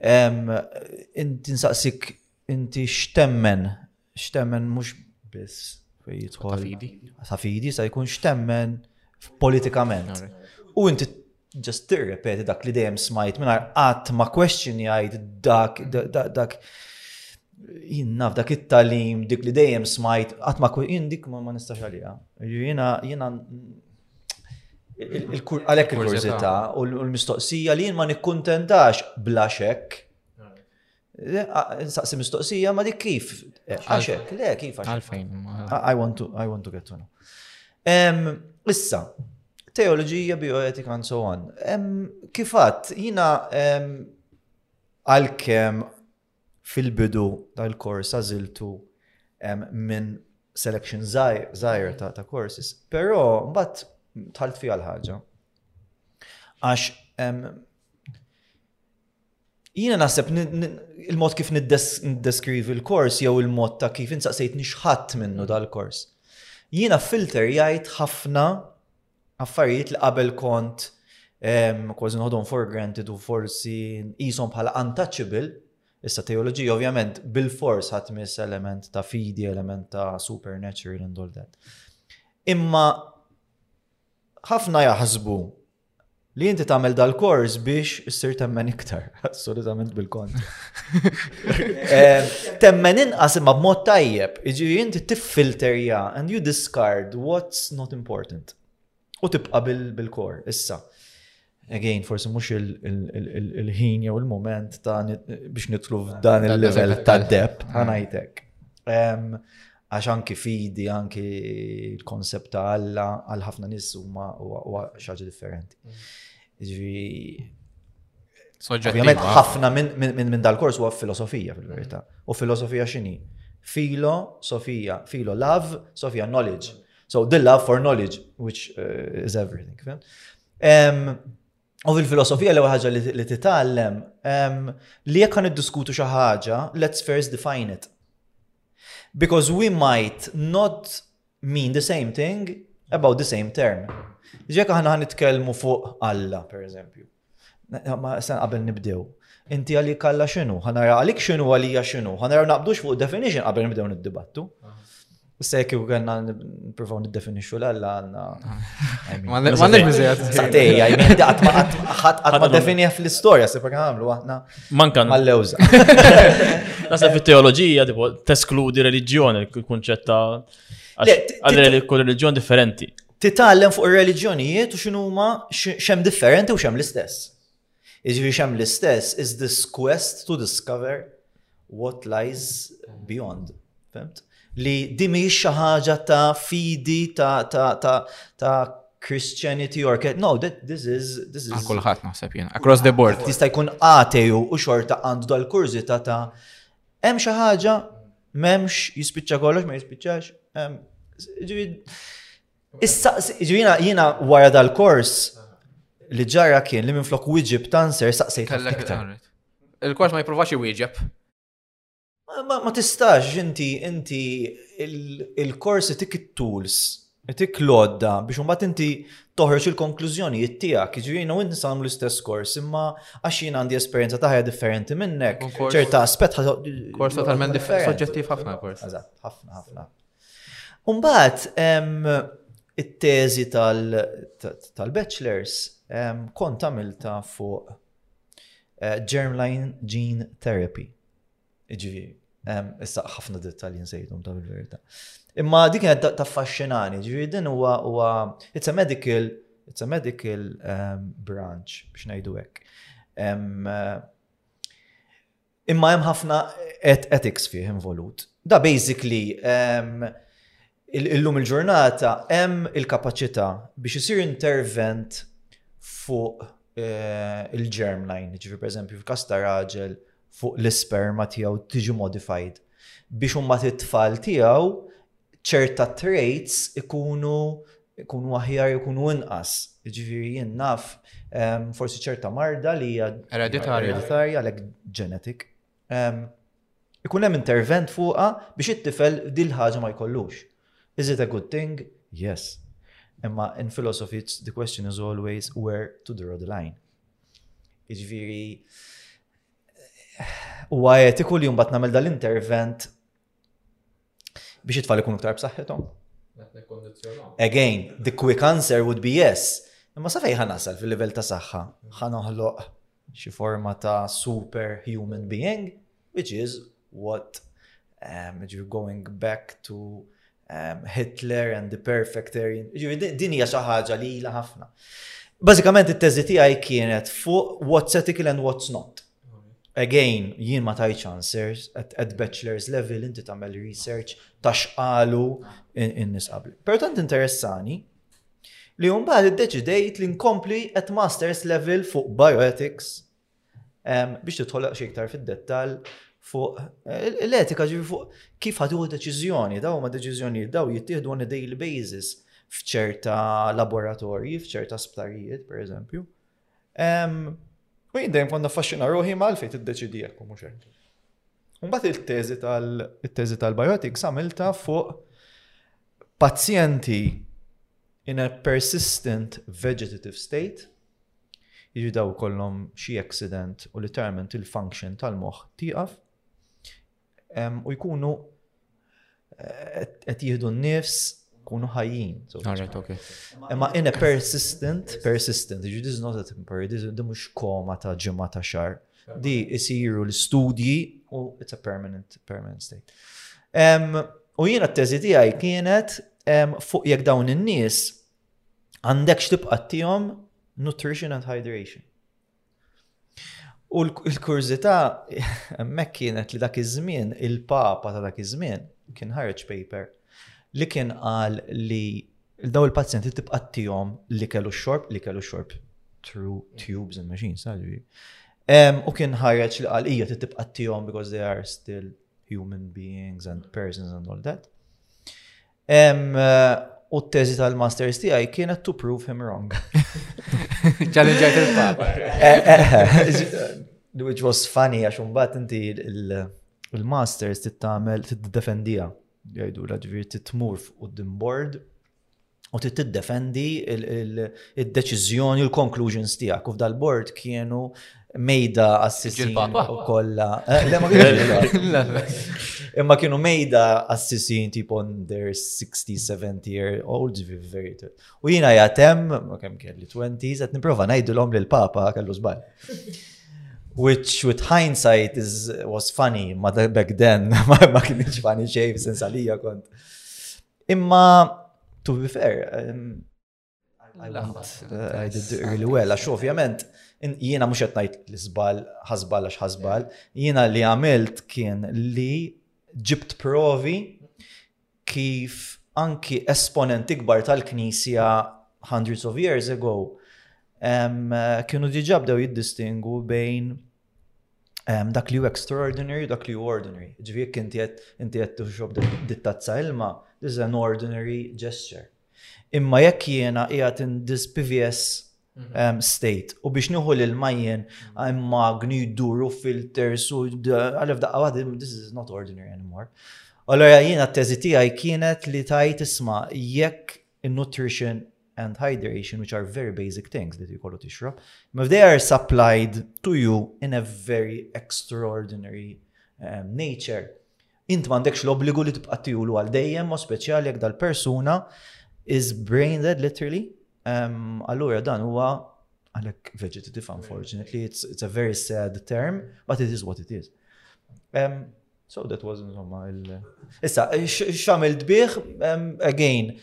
inti nsaqsik inti x'temmen, x'temmen mhux biss fejn jidħol. Safidi. Safidi sa jkun x'temmen politikament. U inti just tirrepeti dak li dejjem smajt mingħajr qatt ma kwestjonjajt dak dak jinnaf dak it-talim dik li dejjem smajt qatt ma jien dik ma nistax għaliha. Jiena jiena għalhekk il-kurżità u l-mistoqsija li jien ma nikkuntentax bla xekk Nsaqsi mistoqsija ma dik kif? Għaxek, le, kif għaxek? Għalfejn. I want to, I want to get to know. Issa, teologija, bioetika, and so on. Kifat, jina għal-kem fil-bidu tal-kors għaziltu minn selection zaħir ta' courses, pero bat tħalt fija l-ħagġa. Għax Jiena naħseb il-mod kif niddeskrivi l-kors jew il-mod ta' kif insaqsejt nixħat minnu dal-kors. Jiena filter jgħid ħafna affarijiet li qabel kont kważi nħodhom for granted u forsi nqishom bħala untouchable, issa teoloġija ovvjament bil-fors ħadd miss element ta' fidi, element ta' supernatural and all that. Imma ħafna jaħsbu Li inti tagħmel dal-kors biex issir temmen iktar, assolutament bil-kont. Eh, temmen inqas imma b'mod tajjeb, iġi inti tiffilterja and you discard what's not important. U tibqa' bil-kor, issa. Again, forsi mhux il-ħin jew il-moment biex nitlu f'dan il-level ta' depth, ħanajtek. Għax anki fidi, anki l-konsept ta' Alla, għal ħafna nis huma huwa xaġa differenti. Ġifieri Ovvjament ħafna minn dal-kors huwa filosofija fil-verità. U filosofija x'inhi? Filo, Sofija, filo love, Sofija knowledge. So the love for knowledge, which uh, is everything. U fil-filosofija l-ewwel ħaġa li titgħallem li jekk niddiskutu xi ħaġa, let's first define it. Because we might not mean the same thing about the same term. Ġek aħna nitkellmu fuq Alla, per eżempju. Ma sen qabel nibdew. Inti għalik Alla xinu, ħanara għalik xinu għalija xinu, ħanara naqbdux fuq definition qabel nibdew nid-dibattu. Issa jekk u għanna niprofaw niddefinixxu l-alla għanna. Għandek bizzejat. Satej, għajmin, għatma definija fl-istoria, se pek għamlu għahna. Mankan. Mal-lewza. Nasa fit-teologija, tipo, teskludi religjon, il-kunċett ta' għal-reliġjon religjon differenti. Titallem fuq il-reliġjonijiet u xinu ma xem differenti u xem l-istess. Jiġifieri x'hemm l-istess is this quest to discover what lies beyond. Femt? Li di mhijiex xi ħaġa ta' fidi ta' ta' ta' ta' Christianity or no, that this is this is. Għal kulħadd naħseb jien, across the board. Tista' jkun għateju u xorta għandu dal-kurżità ta' hemm xi ħaġa m'hemmx jispiċċa kollox ma jispiċċax. Issa, jiena jiena wara dal-kors li ġara kien li minn flok wieġib tanser saqsejt iktar. Il-kors ma jippruvax iwieġeb. Ma tistax inti inti il-kors itik it-tools, itik lodda biex imbagħad inti toħroġ il-konklużjonijiet tiegħek. Jiġri u inti nagħmlu l-istess kors, imma għax jien għandi esperjenza ta' ħajja differenti minnek, ċerta aspett Kors totalment differenti, soġġettiv ħafna kors. Eżatt, ħafna ħafna. U mbagħad hemm it-teżi tal-bachelors kont għamilta fuq eh, germline gene therapy. Ġifieri, issa ħafna dettalji nsejtum ta' bil-verità. Imma dik kienet taffaxxinani, ġifieri din huwa huwa it's a medical it's a medical um, branch biex ngħidu hekk. Um, Imma hemm ħafna ethics fih involut. Da basically um, illum il-ġurnata hemm il-kapaċità biex isir intervent fuq eh, il-germline, ġifi per eżempju f'kas ta' raġel fuq l-isperma tiegħu tiġi modified biex umma t-tfal tiegħu ċerta traits ikunu ikunu aħjar ikunu inqas. Ġifieri jien naf ehm, forsi ċerta marda li hija ereditarja għalhekk genetic. Ehm, ikun hemm intervent fuqha biex it-tifel dil ħaġa ma jkollux. Is it a good thing? Yes. Imma in philosophy the question is always where to draw the line. Iġviri, u għajetiku li jumbat namel dal-intervent biex it-tfal ikunu iktar b'saħħithom. Again, the quick answer would be yes. Imma sa fejn nasal fil-livell ta' saħħa ħanoħloq xi forma ta' super human being, which is what um, you're going back to um, Hitler and the perfect Aryan. Din hija xi ħaġa li ilha ħafna. Bażikament it-teżi tiegħi kienet fuq what's ethical and what's not. Again, jien ma tajtx answers, at bachelor's level inti tagħmel research ta' xqalu in-nies qabli. Però tant interessani li mbagħad iddeċidejt li nkompli at master's level fuq bioethics biex tidħol xi iktar fid-dettall fuq eh, l-etika ġifi fuq kif ħadu deċiżjoni, daw ma deċiżjoni daw jittieħdu on a daily basis f'ċerta laboratorji, f'ċerta sptarijiet, per eżempju. U jien dejjem konna faxxina ruħi ma għalfejn tiddeċidi hekk u mhux hekk. Mbagħad il-teżi tal-teżi tal-biotics għamilta fuq pazjenti in a persistent vegetative state jiġi kollhom xi accident u literalment il-function tal-moħħ tieqaf u jkunu qed jieħdu n-nifs kunu ħajjin. Imma in a persistent, persistent, it is not a temporary, di mux koma ta' ġimma ta' xar. Di isiru l-studji u it's a permanent, permanent state. U jiena t-teżi tiegħi kienet fuq jekk dawn in-nies għandek x'tibqa' tihom nutrition and hydration. U l-kurżità hemmhekk kienet li dak iż-żmien il-papa ta' dak iż-żmien kien ħareġ paper li kien qal li daw il-pazjenti tibqa' tihom li kellu xorb li kellu xorb through tubes and machines saġri. U kien ħareġ li qal hija tibqa' tihom because they are still human beings and persons and all that. U t-teżi tal-masters tiegħi kienet to prove him wrong. Challenge il-papa. Eh, eh, eh. Which was funny għax mbagħad inti il-masters tittamel tiddefendija. Jgħidu la ġifieri titmur fuq din board u tiddefendi il-deċiżjoni u l-conclusions tiegħek. U f'dal-board kienu mejda għassisin u kolla. Imma kienu mejda għassisin tipo on their 60, 70 year old verita. U jina jatem, ma kem kelli 20, zet niprofa najdilom li l-papa kellu zbal. Which with hindsight is, was funny, ma back then, ma kienx funny xejf, sensalija kont. Imma, to be fair, um, I did really well, għax ovvjament jiena mhux qed ngħid li żbal, ħasbal għax ħasbal, jiena li għamilt kien li ġibt provi kif anki esponenti kbar tal-Knisja hundreds of years ago kienu diġà bdew jiddistingu bejn dak li hu extraordinary, dak li hu ordinary. Ġifieri inti qed tixrob dittazza ilma, this is an ordinary gesture. Imma jekk jiena qiegħed in this PVS um, state u biex nieħu lil majjen hemm magni jduru filters u għalif daqqa waħda this is not ordinary anymore. Allora jiena t-teżi tiegħi kienet li tajt isma' jekk nutrition and hydration, which are very basic things that you kollu tixrob, if they are supplied to you in a very extraordinary um, nature, Int m'għandekx l-obbligu li tibqa' ttiegħulu għal dejjem, mod speċjali jekk dal-persuna is brain dead literally. Allura dan huwa għalhekk vegetative unfortunately, it's, it's a very sad term, but it is what it is. Um, so that was insomma il Issa, xamil dbieħ, um, again,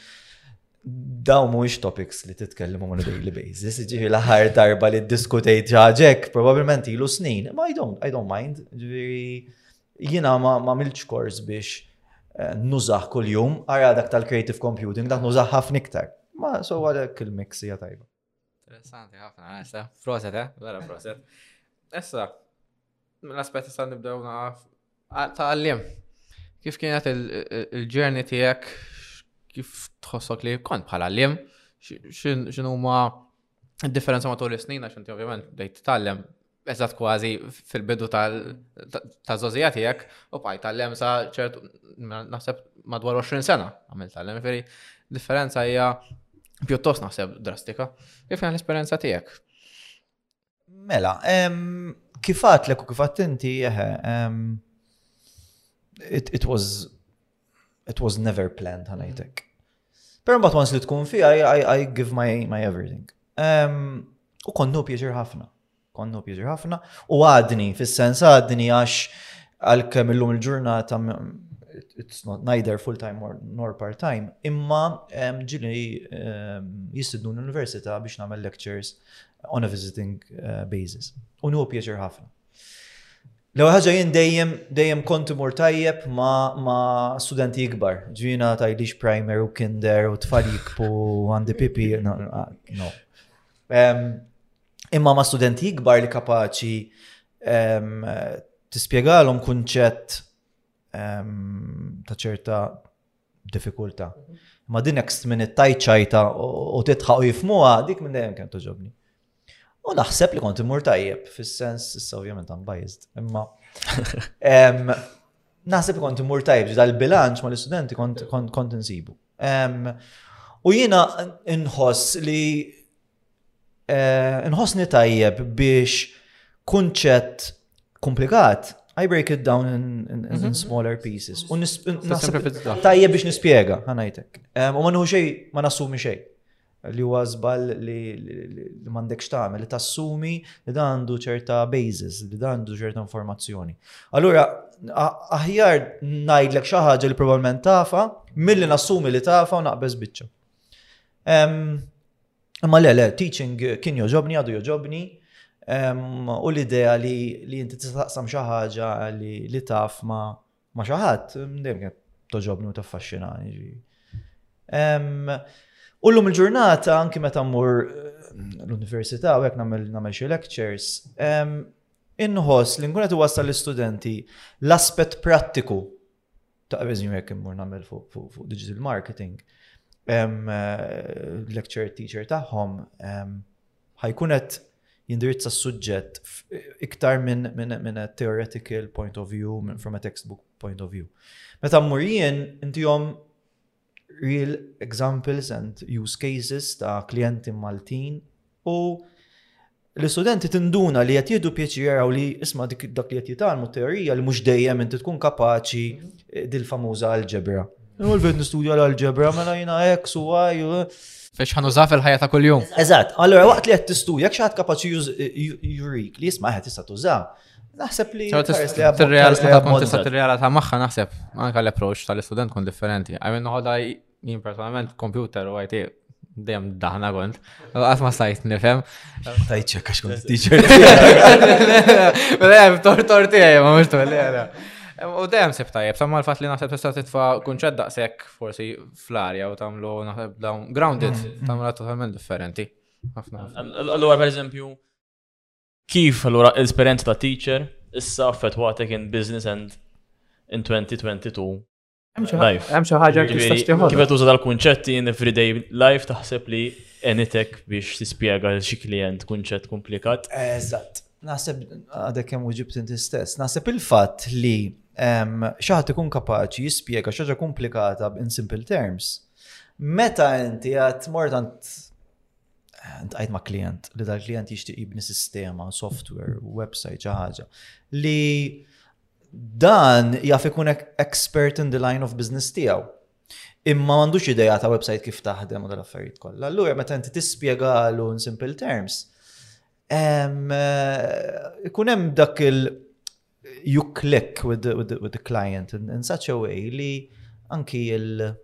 daw mhuwiex topics li titkellem on a daily basis, ġifieri l-aħħar darba li ddiskutejt ġaġek, probabbilment ilu snin, ma I don't, I don't mind, ġifieri Jiena ma għamiltx kors biex eh, nużah kuljum, ara dak tal-creative computing, dak nużah ħafna iktar. Ma so għalek il-mix hija tajba. Interessanti ħafna, għasa. Eh, proset, eh? Vera proset. Issa, l-aspet issa nibdew naf ta' għallim. Kif kienet il-ġerni tijek, kif tħossok li kont bħala għallim, xinu ma differenza matul is-snin għax inti ovvjament bdejt tallem eżatt kważi fil-bidu ta' żożija tiegħek u bħaj tallem sa ċert naħseb madwar 20 sena għamil tallem. Veri, differenza hija pjuttost naħseb drastika. Kif l esperjenza tiegħek? Mela, kifat l u kifat inti, it was it was never planned ħanajtek. Pero mbagħad once li tkun fi, I, I, I give my, my everything. Um, u konnu pieġir ħafna. Konnu pieġir ħafna. U għadni, fis-sens għadni għax għal-kem illum il-ġurnata it's not neither full-time or nor part-time, imma um, ġili um, jistidnu l-università biex namel lectures on a visiting uh, basis. U nu pieġir ħafna. L-ewwel ħaġa jien dejjem dejjem kont imur tajjeb ma', ma studenti ikbar. Ġina tajlix primer u kinder u tfal jikbu għandi pipi. No. no. Um, imma ma' studenti ikbar li kapaċi um, tispjegalhom kunċett um, ta' ċerta diffikultà. Ma din next minute tajt ċajta u titħaq u jifmuha, dik minn dejjem kemm toġobni. U naħseb li kont imur tajjeb, fis-sens, issa ovvjament għam biased, imma. Naħseb li kont imur tajjeb, dal-bilanċ ma l-istudenti kont insibu. U jiena nħoss li Eh, nħossni tajjeb biex kunċett komplikat, I break it down in, in, in mhm. smaller pieces. U tajjeb biex nispiega, ħanajtek. U ma nħu xej, ma nassumi xej. Li huwa żball li m'għandekx tagħmel, li tassumi li dan għandu ċerta basis, li dan għandu ċerta informazzjoni. Allura, aħjar ngħidlek xi ħaġa li probabbilment tafa, milli nassumi li tafa u naqbeż biċċa. Imma le, le, teaching kien joġobni, għadu joġobni, u l-idea li inti tistaqsam xi ħaġa li taf ma ma xi ħadd, dejjem kien toġobni u taffaxxinani. U llum il-ġurnata anki meta mmur eh, l-università u hekk nagħmel xi lectures, inħoss li nkun qed iwassal l-istudenti l-aspett prattiku ta' eżempju jekk immur nagħmel fuq digital marketing, lecture teacher tagħhom ħajkun qed jindirizza s-suġġett iktar minn a theoretical point of view, from a textbook point of view. Meta mmur jien, intihom real examples and use cases ta' klijenti Maltin u l-istudenti tinduna li qed jieħdu pjaċir jaraw li isma' dik dak li qed jitgħallmu teorija li mhux dejjem inti tkun kapaċi eh, dil-famuża alġebra. U l-bed nistudja l-alġebra mela jiena X u Y u Fex ħan użaf il-ħajja ta' kuljum. Eżatt, allora waqt li qed tistudja jekk xi ħadd kapaċi jurik li jisma' qed tista' tuża, Naħseb li. Tista' tirreala ta' magħha naħseb, anka l-approach tal-istudent kun differenti. Għajmin noħodha jien personalment computer u IT dejjem daħna kont. Għat ma stajt nifhem. Stajt ċekka xkun teacher. Dejjem tor tor tiegħi ma mhux tolli U dejjem sib tajjeb, samma l-fatt li naħseb tista' titfa' kunċett daqshekk forsi fl-arja u tagħmlu naħseb dawn grounded, mm, mm. tagħmlu totalment differenti. Allura pereżempju Kif allura l-esperjenza ta' teacher issa affettwatek in business and in 2022 life? Hemm xi ħaġa li tistax tieħu. Kif qed tuża dal-kunċetti in everyday life taħseb li enitek biex tispjega xi klient kunċett komplikat? Eżatt. Naħseb għadek kemm uġibt inti stess. Naħseb il-fatt li xaħat ikun kapaċi jispjega xaġa komplikata in simple terms. Meta inti għat mordant Ntqajt ma' klient li dal-klient jixtieq jibni sistema, software, website, xi ħaġa li dan jaf ikun expert in the line of business tiegħu. Imma m'għandux ideja ta' website kif taħdem u dal-affarijiet kollha. Allura meta inti tispjegalu in simple terms, eh, ikun hemm dak il- you click with the, with the, with the client in, in such a way li anki il-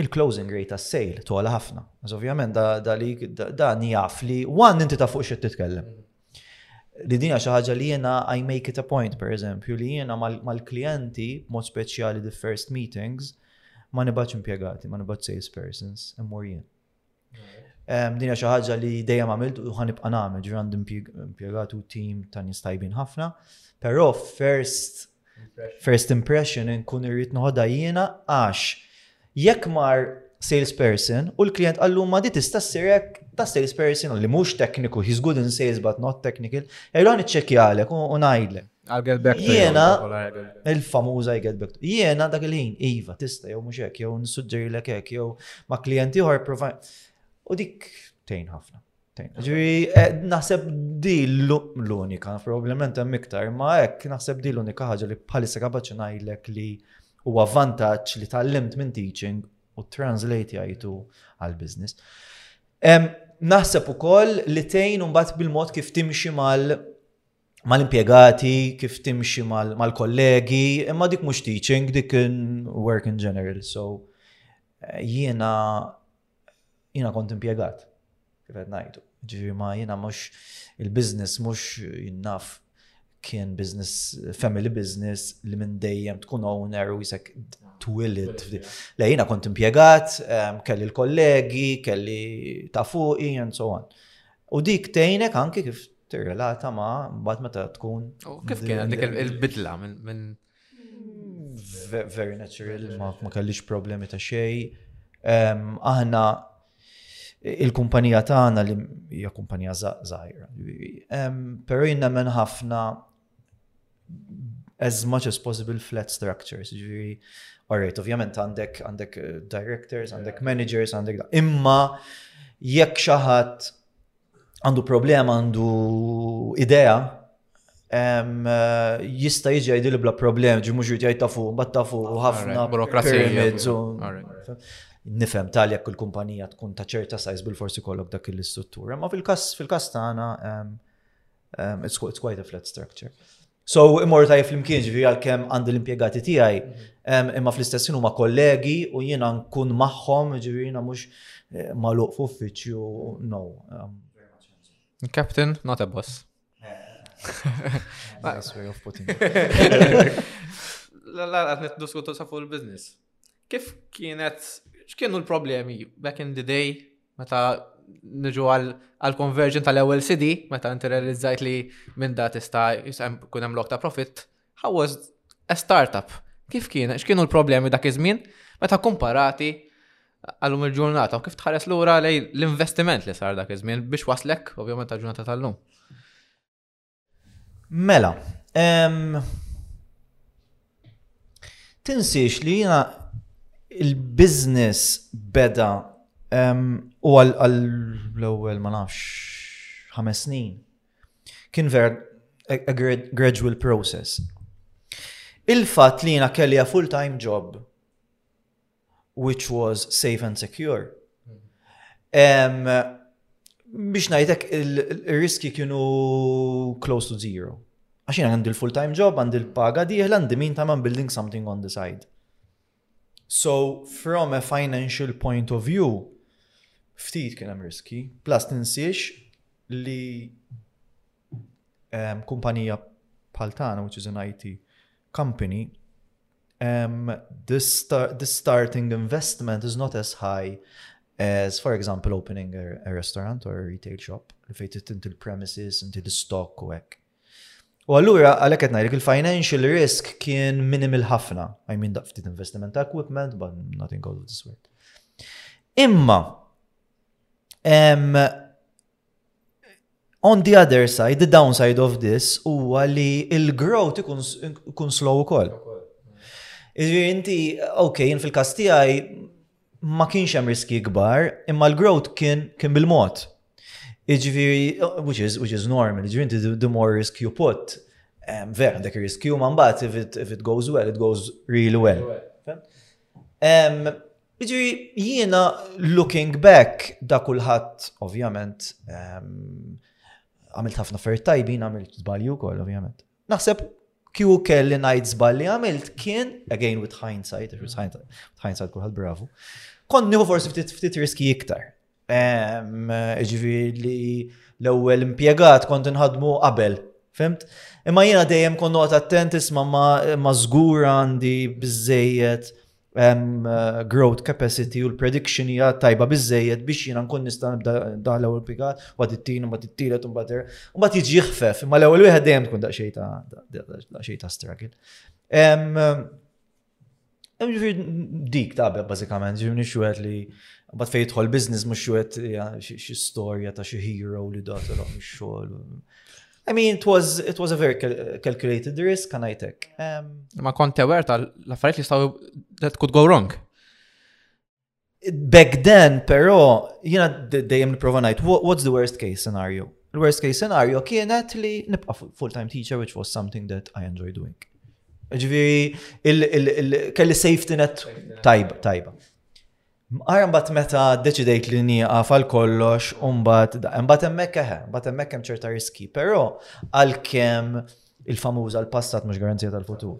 il-closing rate tas-sejl tola ħafna. Għaz ovvjament da li dan jaf li one inti ta' fuq xi titkellem. Li dinja xi ħaġa li jiena I make it a point per eżempju li jiena mal-klijenti mod speċjali the first meetings ma nibgħatx impjegati, ma nibgħatx salespersons, immur jien. Dinja xi ħaġa li dejjem għamilt u ħanibqa' nagħmel, ġifier għandi impjegat u tim ta' nies tajbin ħafna. Però first first impression nkun irrid noħodha jiena għax jekk mar salesperson u l-klient għallu ma di tista' sirek ta' salesperson li mhux tekniku, he's good in sales but not technical, ejlu għan iċċekjalek u ngħidlek. Jiena, il-famuża I get back to Jiena dak il-ħin, Iva, tista, jew mhux hekk, jew nsuġġeri l hekk, jew ma' klijenti ieħor provaj. U dik tejn ħafna. Ġifi, eh, naħseb di l-unika, probablement hemm iktar, ma hekk naħseb di l-unika ħaġa li bħalissa kapaċi ngħidlek li huwa vantaġġ li tallimt minn teaching u translate jgħidu għal-biznis. Naħseb ukoll li tejn mbagħad bil-mod kif timxi mal mal-impjegati, kif timxi mal-kollegi, imma dik mhux teaching, dik work in general. So eh, jiena jiena kont impjegat, kif qed ngħidu. Ġifieri ma jiena mhux il-business mhux jinnaf kien business, family business li minn dejjem tkun owner u jisek twilid. Le jiena kont impjegat, ehm, kelli l-kollegi, kelli ta' fuqi, and so on. U dik tejnek anki kif tirrelata ma' mbagħad meta tkun. Kif kienet dik il-bidla minn. Very natural, ma kellix problemi ta' xej. Aħna il-kumpanija tagħna li hija kumpanija żgħira. Però jien nemmen ħafna as much as possible flat structures. Ġifieri, alright, ovvjament għandek għandek eh, directors, għandek managers, għandek imma jekk xi ħadd għandu problema, għandu idea, jista jiġi għajdilu bla problem, ġi mux jgħid ta' fuq, bat ta' fuq, ħafna pyramids. Nifem tal jekk il-kumpanija tkun ta' ċerta sajz bil-forsi kollok dak il-istruttura. Ma fil-kas fil-kas tagħna it's quite a flat structure. So imorru tajjeb flimkien ġifieri għalkemm għandi l-impjegati tiegħi, imma fl-istess huma kollegi u jiena nkun magħhom ġifieri jiena mhux eh, magħluq f'uffiċċju no. Captain, not a boss. Nice way of putting it. La la għad nitdiskutu sa fuq il-business. Kif kienet, x'kienu l-problemi back in the day Meta niġu għal conversion tal-ewwel CD, meta inti realizzajt li minn da tista' kun hemm lok ta' profit, how was a startup? Kif kien? X'kienu l-problemi dak iż-żmien meta komparati għallum il-ġurnata u kif tħares lura lej l-investiment li sar dak iż-żmien biex waslek ovvjament ta' ġurnata tal-lum. Mela, tinsiex li jina il-biznis beda u għal-ewel ma nafx ħames snin. Kien ver a gradual process. Il-fat li jina kellija full-time job which was safe and secure. Biex ngħidlek ir-riski kienu close to zero. Għaxin għandi l-full-time job, għandi l-paga diħla, għandi min time I'm building something on the side. So, from a financial point of view, ftit kien hemm riski. Plus tinsiex li um, kumpanija bħal tagħna, which is an IT company, um, the, star the starting investment is not as high as, for example, opening a, a restaurant or a retail shop, li fejt inti l-premises, inti l-stock u hekk. U allura għalhekk qed ngħidlek il-financial risk kien minimal ħafna. I mean daq ftit investiment ta' equipment, but nothing all of this work. Imma, On the other side, the downside of this huwa li il-growth ikun slow ukoll. Iġri inti, ok, jien fil-kas tiegħi ma kienx hemm riski kbar, imma l-growth kien kien bil-mod. Iġifieri, which is, which is normal, iġifieri inti the more risk you put, ver għandek riskju, ma mbagħad if it goes well, it goes really well. Jiġri jiena looking back da kulħadd ovvjament ehm, għamilt ħafna affarijiet tajbin, għamilt żbalji wkoll ovvjament. Naħseb kju kelli ngħid żbalji għamilt kien again with hindsight, with hindsight kulħadd bravu. Kont nieħu forsi ftit riski iktar. Ġifieri li l-ewwel impjegat kont inħadmu qabel, fimt? Imma jiena dejjem kont noqgħod attent isma' ma żgur għandi biżejjed growth capacity u l-prediction hija tajba biżejjed biex jiena nkun nista' nibda dan l-ewwel impjegat, mbagħad it-tieni, mbagħad it-tielet, mbagħad ir. Mbagħad jiġi jħfef, imma l-ewwel wieħed dejjem tkun daqsxejn ta' struggle. Ġifir dik tabja bażikament, ġifir nix wieħed li bat fejn jidħol business mhux wieħed xi storja ta' xi hero li da tela' mix-xogħol. I mean, it was, it was a very calculated risk, kan għajtek. Ma konte werta, l-affarijiet li staw, that could go wrong. Back then, però, jiena dejjem nipprova ngħid, what's the worst case scenario? The worst case scenario kienet li nibqa' full-time teacher, which was something that I enjoy doing. Ġviri, kelli safety net tajba, tajba. Għaran bat meta deċidejt li nieqa fal kollox umbat, bat emmek eħe, eh, bat emmek kem ċerta riski, pero għal-kem il-famuża l-passat mux garanzija tal-futur.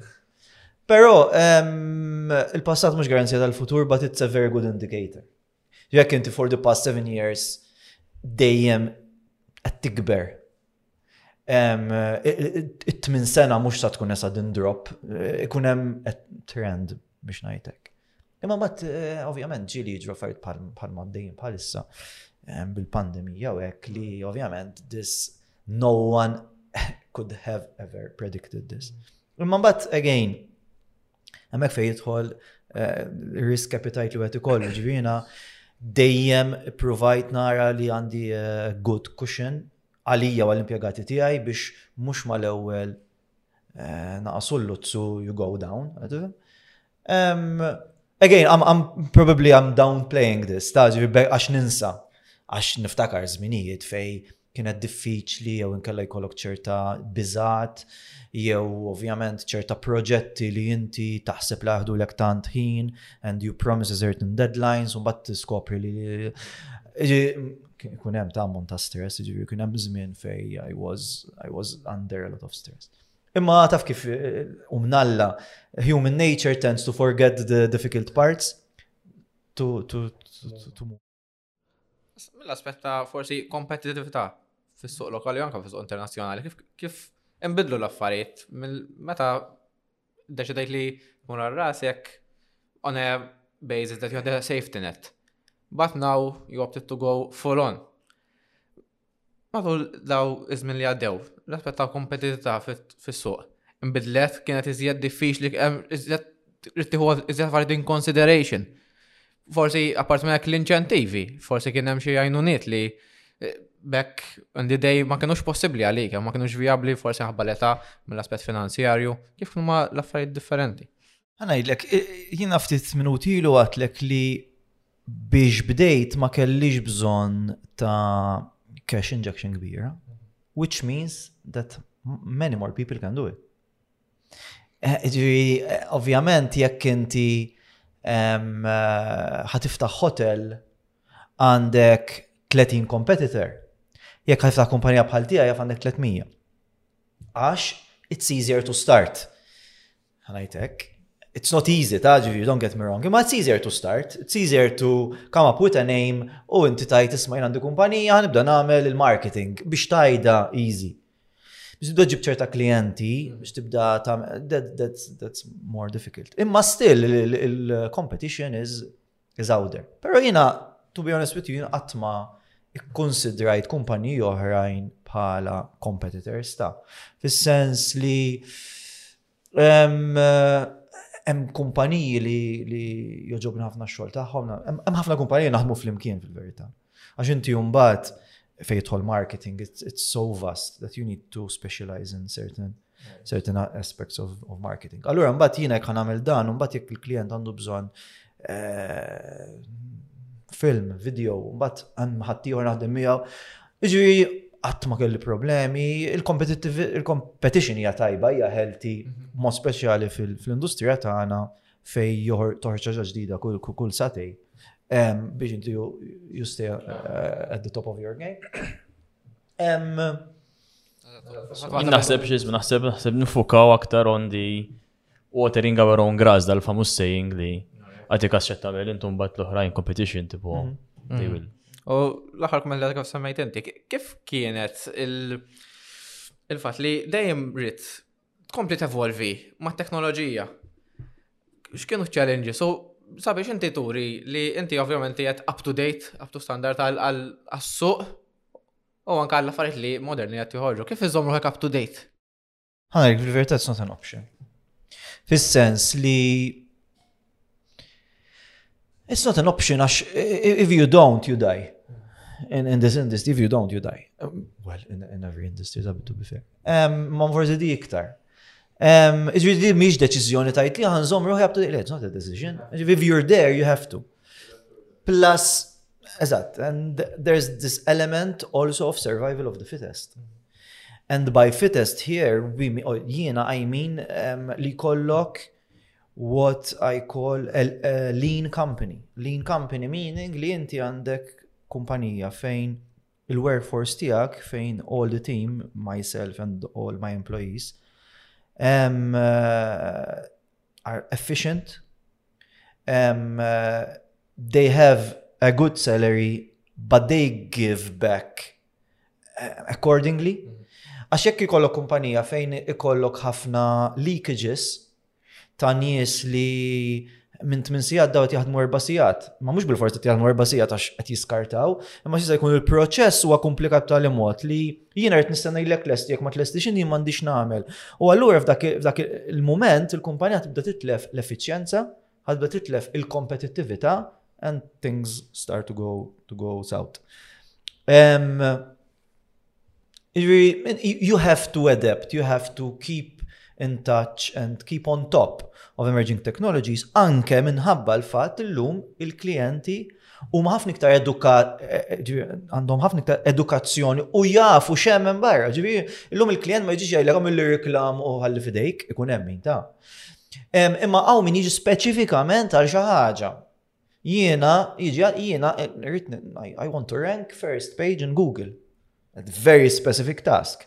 Però ehm, il-passat mhux garanzija tal-futur, but it's a very good indicator. Jekk inti for the past seven years dejjem qed tikber. Ehm, it-tmin sena mhux sa tkun esa din drop, eh, ikun hemm trend biex ngħidlek. Imma mat eh, ovvjament ġieli jiġru affarijiet bħal maddejjin bħalissa ehm, bil-pandemija u hekk li ovvjament this no one could have ever predicted this. Mm. Imma mbagħad again, hemmhekk fejn jidħol eh, risk appetite li wieħed ikollu, ġifieri dejjem provajt nara li għandi eh, good cushion għalija u għall-impjegati tiegħi biex mhux mal-ewwel eh, naqasu l-luzzu you go down. Um, again, I'm, I'm probably I'm downplaying this, ta' għax ninsa, għax niftakar żminijiet fej kienet diffiċli jew inkella jkollok ċerta biżat jew ovvjament ċerta proġetti li inti taħseb li jaħdu lek tant ħin and you promise a certain deadlines u mbagħad tiskopri li kun hemm ta' ta' stress, ġifieri kun hemm żmien fej I was I was under a lot of stress. Imma taf kif eh, umnalla, human nature tends to forget the difficult parts to, to, to, to, to move. Mill-aspett ta' forsi kompetitività fis-suq lokali anke fis-suq internazzjonali, kif kif imbidlu l-affarijiet meta deċidejt li mur rasek on a basis that you had a safety net. But now you opted to go full on. Matul daw iż-żmien li għaddew, l-aspett ta' kompetitività fis-suq inbidlet kienet iżjed diffiċli hemm iżjed trid tieħu iżjed affarijiet in consideration. Forsi apart minn hekk l-inċentivi, forsi kien hemm xi għajnuniet li eh, bekk għandi dej ma kienux possibbli għalik, ma kienux vijabbli forsi ħabba l-età mill-aspett finanzjarju, kif huma l-affarijiet differenti. Għanajdlek, jina ftit minuti ilu għatlek li biex bdejt ma kellix bżonn ta' cash injection kbira, which means that many more people can do it. Eh, ġi, eh, ovvjament, jekk inti eh, ħatiftaħ hotel għandek 30 competitor, jekk ħatiftaħ kumpanija bħal tija jaf għandek 300. Għax, it's easier to start. Għanajtek, it's not easy, ta' ġivi, don't get me wrong, imma it's easier to start, it's easier to come up with a name u inti tajt isma jina għandi kumpanija, nibda namel il-marketing biex tajda easy. Biex tibda ġib ċerta klienti, biex tibda ta' that, that's, that's more difficult. Imma still, il-competition is is out there. Pero jina, to be honest with you, jina għatma ikkonsidrajt kumpaniji oħrajn bħala competitors ta' fis-sens li hemm kumpaniji li joġobna ħafna xogħol tagħhom, hemm ħafna kumpaniji naħmu flimkien fil-verità. Għax inti mbagħad fejn jidħol marketing, it's, it's so vast that you need to specialize in certain certain aspects of, of marketing. Allura mbagħad jiena jekk nagħmel dan, mbagħad jekk il-klient għandu bżonn eh, film, video, mbagħad għan ħaddieħor naħdem miegħu. Iġri qatt ma kelli problemi, il-competition hija tajba, hija healthy, mhm. mod speċjali fil-industrija tagħna fej toħroġ ħaġa ġdida kull satej biex inti you stay uh, at the top of your game. Naħseb xizm, naħseb naħseb nifukaw aktar on the watering our own grass dal-famus saying li għati kaxxetta bel intum bat l-oħrajn competition tipo. Mhm. Mhm. U l-axar kumment li għadkaf semmejt inti, kif kienet il-fat li dejjem rrit tkompli tevolvi ma' teknoloġija. X'kienu challenges? So, sabiex inti turi li inti ovvjament jgħet up to date, up to standard għal-suq u anka għall-affarijiet li moderni jgħet jħorġu. Kif iżomru għek up to date? Għana, fil-verta it's not an option. Fis-sens li It's not an option għax if you don't, you die. In, in this industry, if you don't, you die. Um, well, in, in every industry, that to be fair. Um, ma forse di iktar. Um, Iġri di miex deċizjoni tajt li għanżom ruħi għabtu di, it's not a decision. If you're there, you have to. Plus, Eżatt, and there's this element also of survival of the fittest. And by fittest here, oh, jiena I mean um, li kollok what I call a, a lean company. Lean company meaning li inti għandek kumpanija fejn il-workforce tijak, fejn all the team, myself and all my employees, um, uh, are efficient, um, uh, they have a good salary, but they give back accordingly. Għax jekk ikollok kumpanija fejn ikollok ħafna leakages ta' nies li minn 8 sigħat daw qed jaħdmu 4 sigħat. Ma mhux bil-forsi qed jaħdmu 4 sigħat għax qed jiskartaw, imma xi jkun il-proċess huwa komplikat tal mod li jiena qed nistenna jlek lest jekk ma tlestix inti m'għandix nagħmel. U allura f'dak il-mument il-kumpanija tibda titlef l-effiċjenza Ħadba titlef il-kompetittività and things start to go, to go south. Um, you have to adapt, you have to keep in touch and keep on top of emerging technologies, anke minħabba l-fat l-lum il-klienti u ħafna iktar eh, eh, għandhom ħafna iktar edukazzjoni u jafu xemmen barra. Ġivi, l-lum il-klient ma jġiġi għajlek għamil reklam u għalli fidejk, ikun emmin ta' Imma għaw min jiġi speċifikament għal xi ħaġa. Jiena, jiġi jiena, I want to rank first page in Google. At very specific task.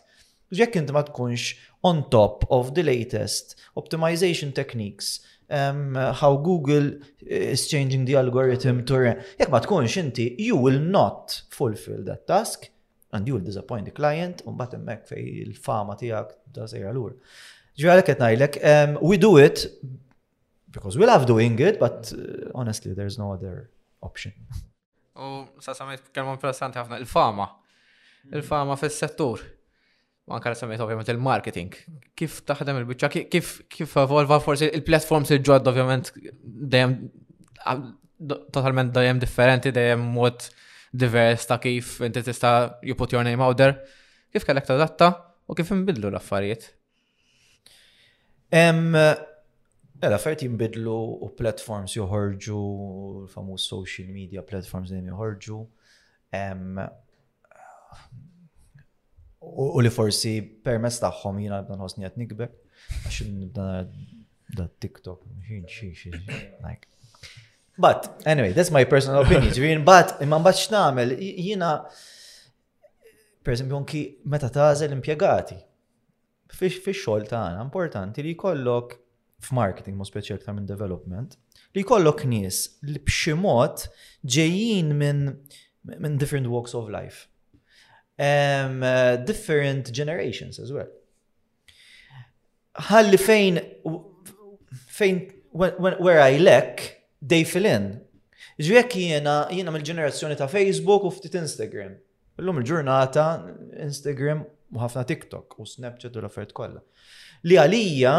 Jekk inti ma tkunx on top of the latest optimization techniques, um, how Google is changing the algorithm to rank. Jekk ma tkunx inti, you will not fulfill that task And you'll disappoint the client, un bat emmek fej il-fama tijak da sejra l-ur. Ġi għalek etnajlek, um, we do it because we love doing it, but uh, honestly, there's no other option. U sa' samajt kelma interessanti ħafna, il-fama. Il-fama fil-settur. Anka li semmejt ovvjament il-marketing. Kif taħdem il-bicċa, kif, kif evolva forsi il-platforms il-ġodda ovvjament dejjem totalment dejjem differenti, dejjem mod divers ta' kif inti tista' you put your name out there. Kif kellek tadatta u kif imbidlu l-affarijiet? Ela, fert jimbidlu u platforms joħorġu, famu social media platforms dejjem joħorġu. u li forsi permess tagħhom jiena nibda nħossni qed nikber għax nibda da TikTok xi xi xi like. But anyway, that's my personal opinion. Ġifieri mbagħad imma mbagħad x'nagħmel jiena per esempio anki meta tażel impjegati. fix-xogħol tagħna importanti li jkollok f'marketing mhux speċi aktar minn development, li jkollok nies li b'xi mod ġejjin minn min different walks of life. Um, uh, different generations as well. Ħalli fejn fejn where I lack, they fill in. Ġvek jiena jiena mill-ġenerazzjoni ta' Facebook u ftit Instagram. Illum il-ġurnata Instagram u ħafna TikTok u Snapchat u l-affarijiet kollha. Li għalija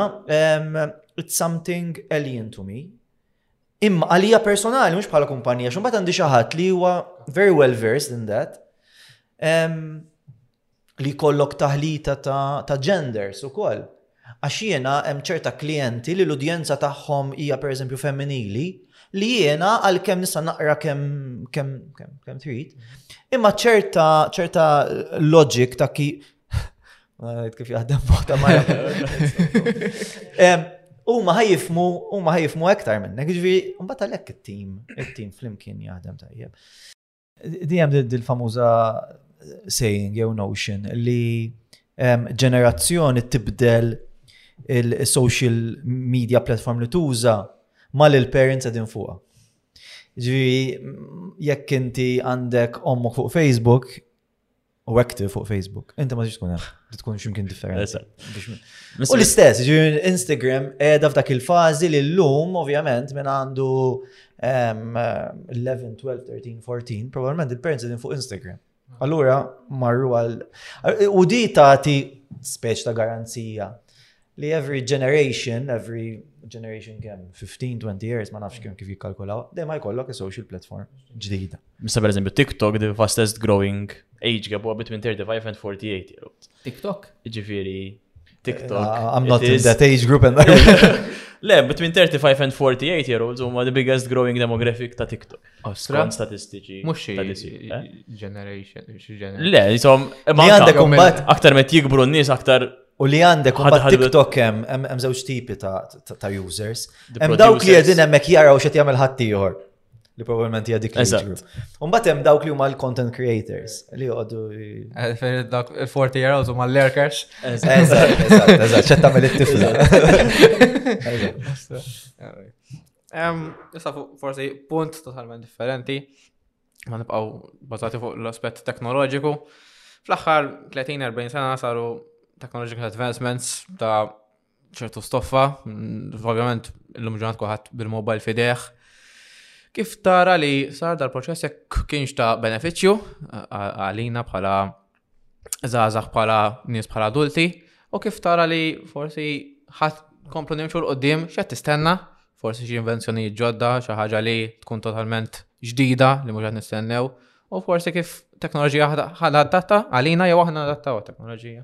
it's something alien to me. Imma għalija personali, mhux bħala kumpanija, xumbat għandi xi ħadd li huwa very well versed in that li kollok taħlita ta', ta genders u koll. Għax jiena hemm ċerta klijenti li l-udjenza tagħhom hija pereżempju femminili, li jiena għalkemm nista' naqra kemm kemm kemm kemm trid, imma ċerta ċerta loġik ta' ki kif jaħdem bota ma Huma ħajifmu, huma ħajifmu aktar minnek, ġifieri mbagħad għalhekk it-tim, it-tim flimkien jaħdem tajjeb. Di hemm dil-famuża saying jew notion li ġenerazzjoni tibdel il-social media platform li tuża ma li l-parents għedin fuqa. Ġviri, jekk inti għandek ommok fuq Facebook, u active fuq Facebook. Inti ma tix tkun hemm, tkun ximkien differenti. U l-istess, ġifieri Instagram qiegħda f'dak il-fażi li llum ovvjament minn għandu 11, 12, 13, 14, probabbilment il-parents din fuq Instagram. Allura marru għal u di tagħti speċ ta' garanzija li every generation, every generation kemm 15, 20 years, ma nafx kemm kif jikkalkulaw, dejjem jkollok social platform ġdida. Mista per eżempju TikTok, the fastest growing age gap between 35 and 48 year old. TikTok? Ġifiri, TikTok. Uh, I'm not in that age group and Le, between 35 and 48 year olds huma the biggest growing demographic ta' TikTok. Ostra. Oh, statistiċi. Mux xie eh? generation. Le, jisom. Għandek aktar met jikbru n-nis aktar U li għandek, u bat TikTok hemm hemm żewġ tipi ta' users. Hemm dawk li qegħdin hemmhekk jaraw x'qed jagħmel ħadd ieħor li probabbilment hija dik li U mbagħad hemm dawk li huma l-content creators li joqogħdu. Eh, fejn dak il-40 year olds huma l-lurkers. Eżatt, eżatt, eżatt, x'qed tagħmel it-tifla. Issa forsi punt totalment differenti. ma nibqaw bazati fuq l-aspett teknoloġiku. Fl-aħħar 30-40 sena saru technological advancements ta' ċertu stoffa, mm, ovvjament l-lum ġurnat kuħat bil-mobile fideħ. Kif tara li sar dal-proċess jekk kienx ta' beneficju għalina bħala zazax bħala nies bħala adulti u kif tara li forsi ħadd komplu nimxu l-qoddim x'qed tistenna forsi xi invenzjonijiet ġodda xi ħaġa li tkun totalment ġdida li mhux qed nistennew u forsi kif teknoloġija ħadha adatta għalina jew aħna adattaw għat-teknoloġija.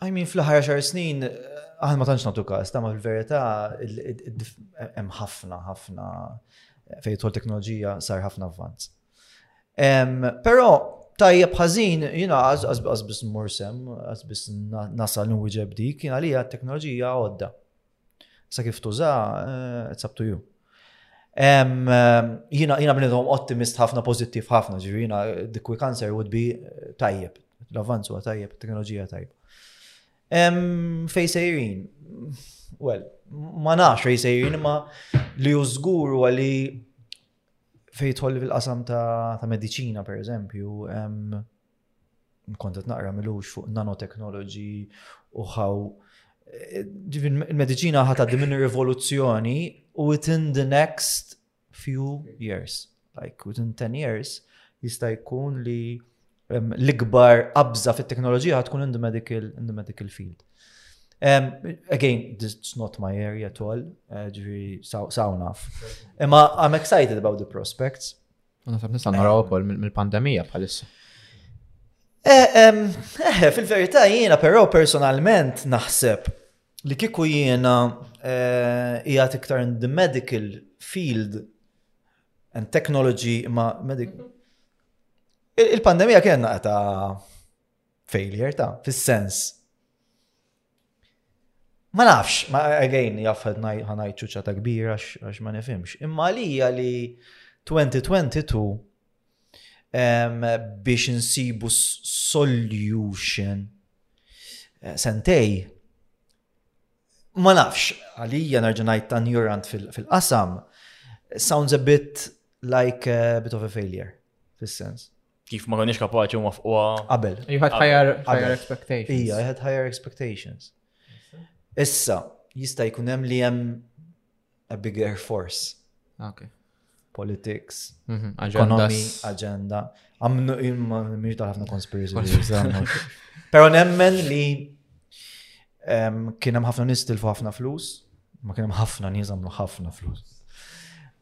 I mean, fl-ħara xar snin, aħna ma tantx nagħtu każ, ta' ma fil-verità hemm ħafna, ħafna fejn jidħol teknoloġija sar ħafna avvanz. Però tajjeb ħażin, jina għazbis morsem, għazbis nasal nwieġeb dik, jina li teknoloġija għodda. Sa kif tuża, eh, it's up to you. Jina jina bnidhom ottimist ħafna, pozittiv ħafna, ġivi jina the quick answer would be eh, tajjeb, l-avanzu għa tajjeb, teknoloġija tajjeb. Fej sejrin, well, ma nafx fej sejrin, ma li użgur u għalli fej tħolli fil-qasam ta' medicina, per eżempju, kont qed naqra milux fuq nanotechnology u how eh, il-medicina ħata di minn rivoluzzjoni u within the next few years, like within 10 years, jista' jkun li l-ikbar qabża fit-teknoloġija tkun in the medical in the medical field. Um, again, this is not my area at all, uh, ġviri sawnaf. Imma I'm excited about the prospects. Nasab nista' naraw ukoll mill-pandemija bħalissa. Eh, eh, fil-verità jiena però personalment naħseb li kiku jiena eh, hija iktar in the medical field and technology ma medic. Mhm. Il-pandemija kena ta' failure ta' fis-sens Ma nafx, ma again jaf ħanajt ċuċa ta' kbira għax ma nifimx. Imma għalija li 2022 biex insibu solution eh, sentej ma nafx għalija narġanajt ta' njurant fil-qasam sounds a bit like a bit of a failure fis-sens. Kif ma konniex kapaċi nwaffquha. Qabel. You had higher, higher expectations. Ija, you had higher expectations. Issa, jista' jkun hemm li hemm a bigger force. Okay. Politics, mm -hmm. economy, agenda. Għamnu imma miex daħna conspiracy. Pero nemmen li kien hemm ħafna nies tilfu ħafna flus, ma kien hemm ħafna nies għamlu ħafna flus.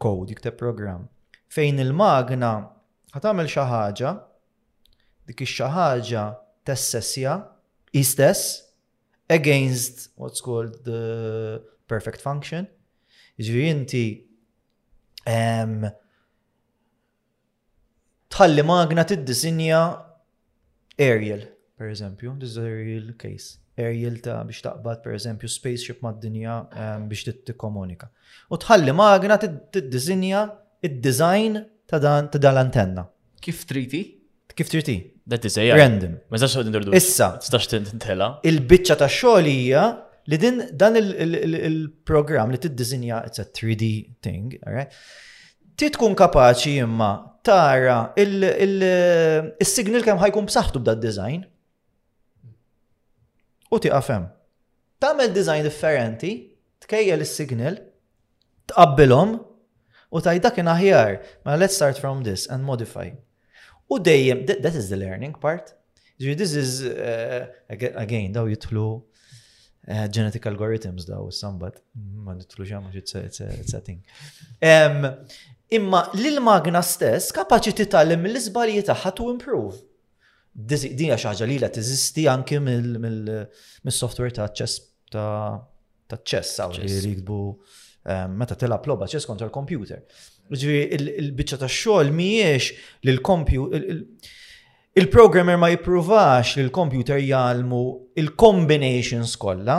Code, jikteb programm. Fejn il-magna ħa tagħmel xi ħaġa, dik ix-xi ħaġa tessessja hi stess against what's called the perfect function. Ġifieri inti tħalli magna tiddisinja aerial, per eżempju, this is aerial case. Aerial ta' biex taqbad, per eżempju, spaceship mad dinja ehm, biex tikkomunika. U tħalli magna tiddisinja id-design ta' dan l-antenna. Kif triti? Kif trid hi? That is AI. Random. Ma tistax toqgħod introduċi. Issa. Tistax tintela. Il-biċċa ta' xogħol hija li din dan il-programm li tiddisinja it's a 3D thing, alright? Ti tkun kapaċi imma tara il-signal kemm ħajkun b'saħħtu b'da design u tiqafem. Tagħmel design differenti Tkejjel is-signal, tqabbilhom u tgħid dak kien aħjar, mela let's start from this and modify. U dejjem, that is the learning part. Ġifieri this is, uh, again, daw jidħlu uh, genetic algorithms daw, sambat, ma nidħlu ġamma it's a thing. Um, imma l-magna stess kapaċi titgħallem mill-iżbalji tagħha to improve. Din hija xi ħaġa li la teżisti anki mis-software ta' ċess ta' ċess li jiktbu eh, meta tilab logħba ċess kontra l-kompjuter. Ġifieri il-biċċa tax-xogħol mhijiex li l-kompjuter il-programmer ma jippruvax li l-kompjuter jgħalmu il-combinations kollha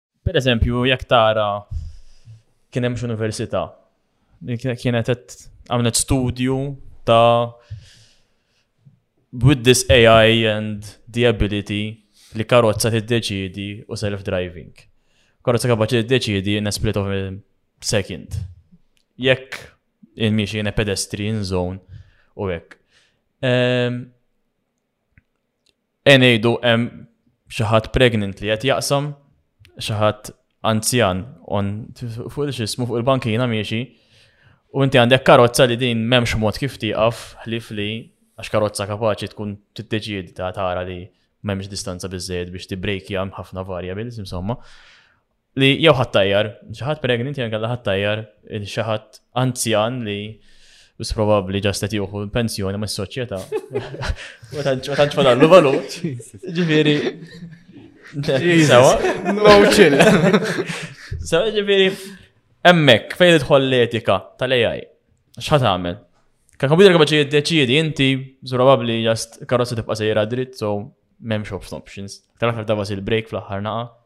Per eżempju, jekk tara kien hemm x'università kienet qed għamlet studju ta' with this AI and the ability li karozza tiddeċiedi u self-driving. Karozza kapaċi tiddeċiedi in a split of a second. Jekk il-miexi in a pedestrian zone u hekk. Ehm, E ngħidu hemm xi ħadd pregnant li qed jaqsam, xi ħadd anzjan on fuq l-xismu fuq il-bankina miexi, u inti għandek karozza li din m'hemmx mod kif tieqaf ħlif li għax karozza kapaċi tkun tiddeċiedi ta' tara li m'hemmx distanza biżejjed biex tibbrejkja ħafna varjabbli, insomma. Li jew ħadd tajjar, xi ħadd pregnant jew kellha ħadd tajjar, xi ħadd anzjan li Bis probabli ġast qed jieħu pensjoni ma' soċjetà. Ma tantx ma dallu valur. Ġifieri. Sawa. No chill. Sawa ġifieri hemmhekk fejn idħol l-etika tal-AI. X'ħat tagħmel? Kan kompjuter kapaċi jiddeċiedi inti probabbli ġast karozza tibqa' sejra dritt so m'hemmx options. Tal-aħħar tabas il-break fl-aħħar naqa'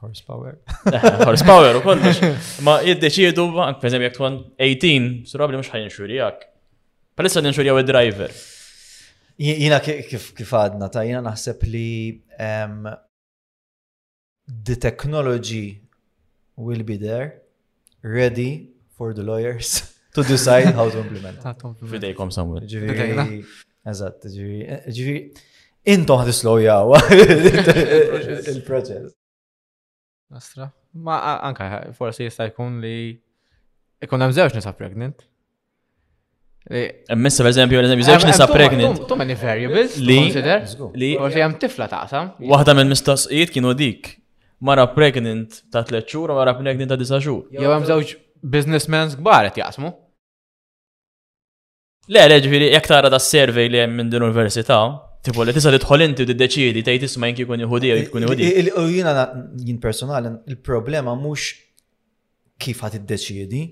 Horsepower. Horsepower u kollox. Ma jiddeċidu, per eżempju, jek tkun 18, surabli mux ħajn xurjak. Palissa din xurjaw il-driver. Jina kif għadna, ta' jina naħseb li the technology will be there, ready for the lawyers to decide how to implement. Fidejkom Samuel. Ġifieri, eżatt, ġifieri, eh, ġifieri, intom ħad islowjaw il-proċess. Astra. Ma anka forsi jista' jkun li ikun hemm żewġ nisa pregnant. Missa, per eżempju, per eżempju, zewġ nisa pregnant. Too many variables, li consider. Li forsi hemm tifla taqsam. Waħda minn mistoqsijiet kienu dik. Mara pregnant ta' tliet xhur, mara pregnant ta' disa' xhur. Jew hemm żewġ businessmen kbar qed jaqsmu. Le, le, ġifieri jekk tara da' survey li hemm minn din l-università, Tipo li tisa tidħol inti u tiddeċidi tgħid isma' jien kikun jihudi jew jkun jihudi. U jiena jien personali il-problema mhux kif ħad iddeċiedi,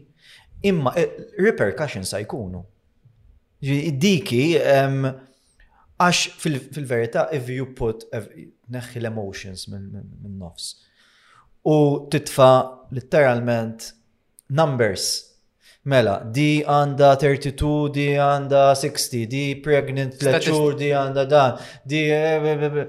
imma repercussions sa jkunu. Diki, għax fil-verità, if you put, neħħi l-emotions minn nofs. U titfa literalment numbers. Mela, di għanda 32, di għanda 60, di pregnant, tletxur, di għanda dan, di. Eh, eh, eh,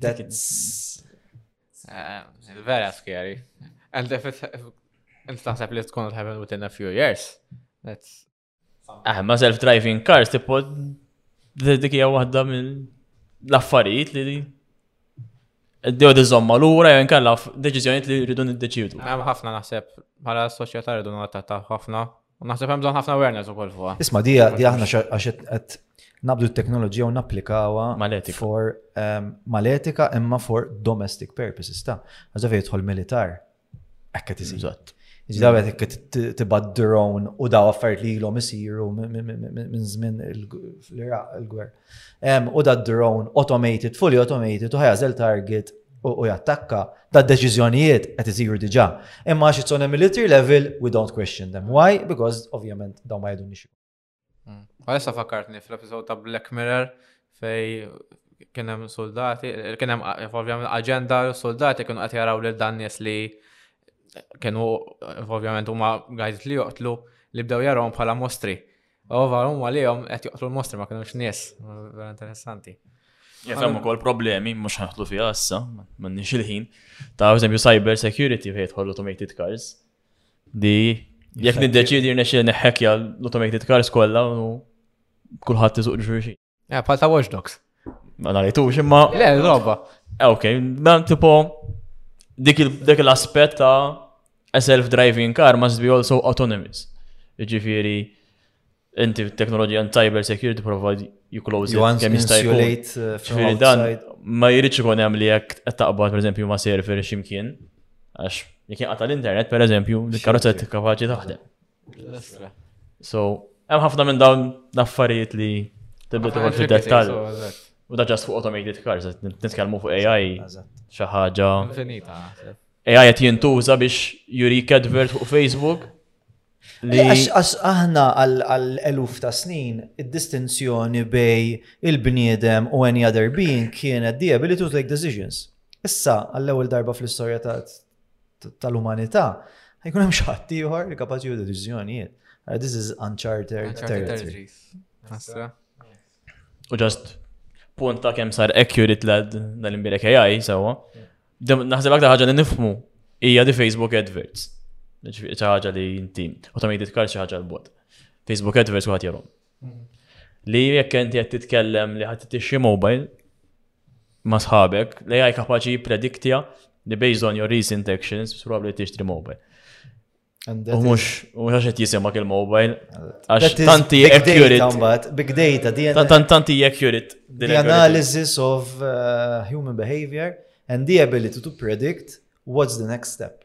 That's. Eh, vera scary. And if it's. Inti taħseb li tkun happen within a few years. That's. Ah, ma self-driving cars, tipo, dik hija waħda minn l-affarijiet li Dew diżomma l-ura jew inkella deċiżjonijiet li rridu niddeċidu. Hemm ħafna naħseb bħala s-soċjetà rridu nagħtata ħafna U naħseb hemm bżonn ħafna awareness ukoll fuqha. Isma' di di aħna għax qed nabdu t-teknoloġija u napplikawha for ehm, mal-etika imma for domestic purposes ta' għax dafa jidħol militar. Ekk qed isir. Ġdaw qed ikket tibad drone u daw affarijiet li ilhom isiru minn żmien l-Iraq il-gwerra. u da drone automated, fully automated, u ħajazel target u jattakka, da deċizjonijiet qed isiru diġà. Imma għax it's on a military level, we don't question them. Why? Because ovvjament daw ma jgħidu nixu. Mm. Għalissa fakkartni fl-episod ta' Black Mirror fej kien hemm soldati, kien hemm ovvjament aġenda soldati kienu qed jaraw lil dan nies li kienu ovvjament huma guys li joqtlu li bdew jarahom bħala mostri. Ova, oh, huma li jom qed joqtlu l-mostri ma kienux nies, vera interessanti. Jafem ukoll problemi, mhux ħaħlu fiha issa, m'għandniex il-ħin. Ta' eżempju cyber security fejn tħollu automated cars. Di jekk niddeċidi rnexxi neħħekja l-automated cars kollha u kulħadd iżuq xulxin. Ja, pal ta' Watch Dogs. Ma naritux imma. Le, roba. Eh, ok, dan tipo dik l-aspet ta' a self-driving car must be also autonomous. Ġifiri, inti teknoloġija and cyber security provide you close you it, kemm jista' jkun. Uh, Ġifiri dan ma jridx ikun hemm li jekk qed taqbad pereżempju ma' server x'imkien għax jekk jinqata' l-internet pereżempju, l-karozza kapaċi taħdem. So, hemm ħafna minn dawn l-affarijiet li tibda tibgħod fid-dettall. U da ġast fuq automated cars, nitkellmu fuq AI, xi ħaġa. AI qed jintuża biex jurik advert fuq Facebook. Għax aħna għal eluf ta' snin, id-distinzjoni bej il-bniedem u any other being kienet the ability to take decisions. Issa, għall-ewwel darba fl-istorja ta' tal-umanità, ħajkun hemm xi ħadd ieħor li kapaċi jieħu deċiżjonijiet. Uh, this is uncharted territory. U just punt ta' kemm sar accurate lad dal-imbirek AI sewwa. Naħseb aktar ħaġa li nifhmu hija di Facebook adverts. Ġifieri ħaġa li inti u ta' mejdi tkar xi ħaġa l-bot. Facebook adverts waħad jarhom. Li jekk inti qed titkellem li ħadd tixxi mobile ma' sħabek, li għaj kapaċi jipprediktja li based on your recent actions, probably tixtri mobile. U mux, u għax qed jisimak il-mobile. Għax tanti accurate. Big data, tanti accurate. The analysis of uh, human behavior and the ability to predict what's the next step.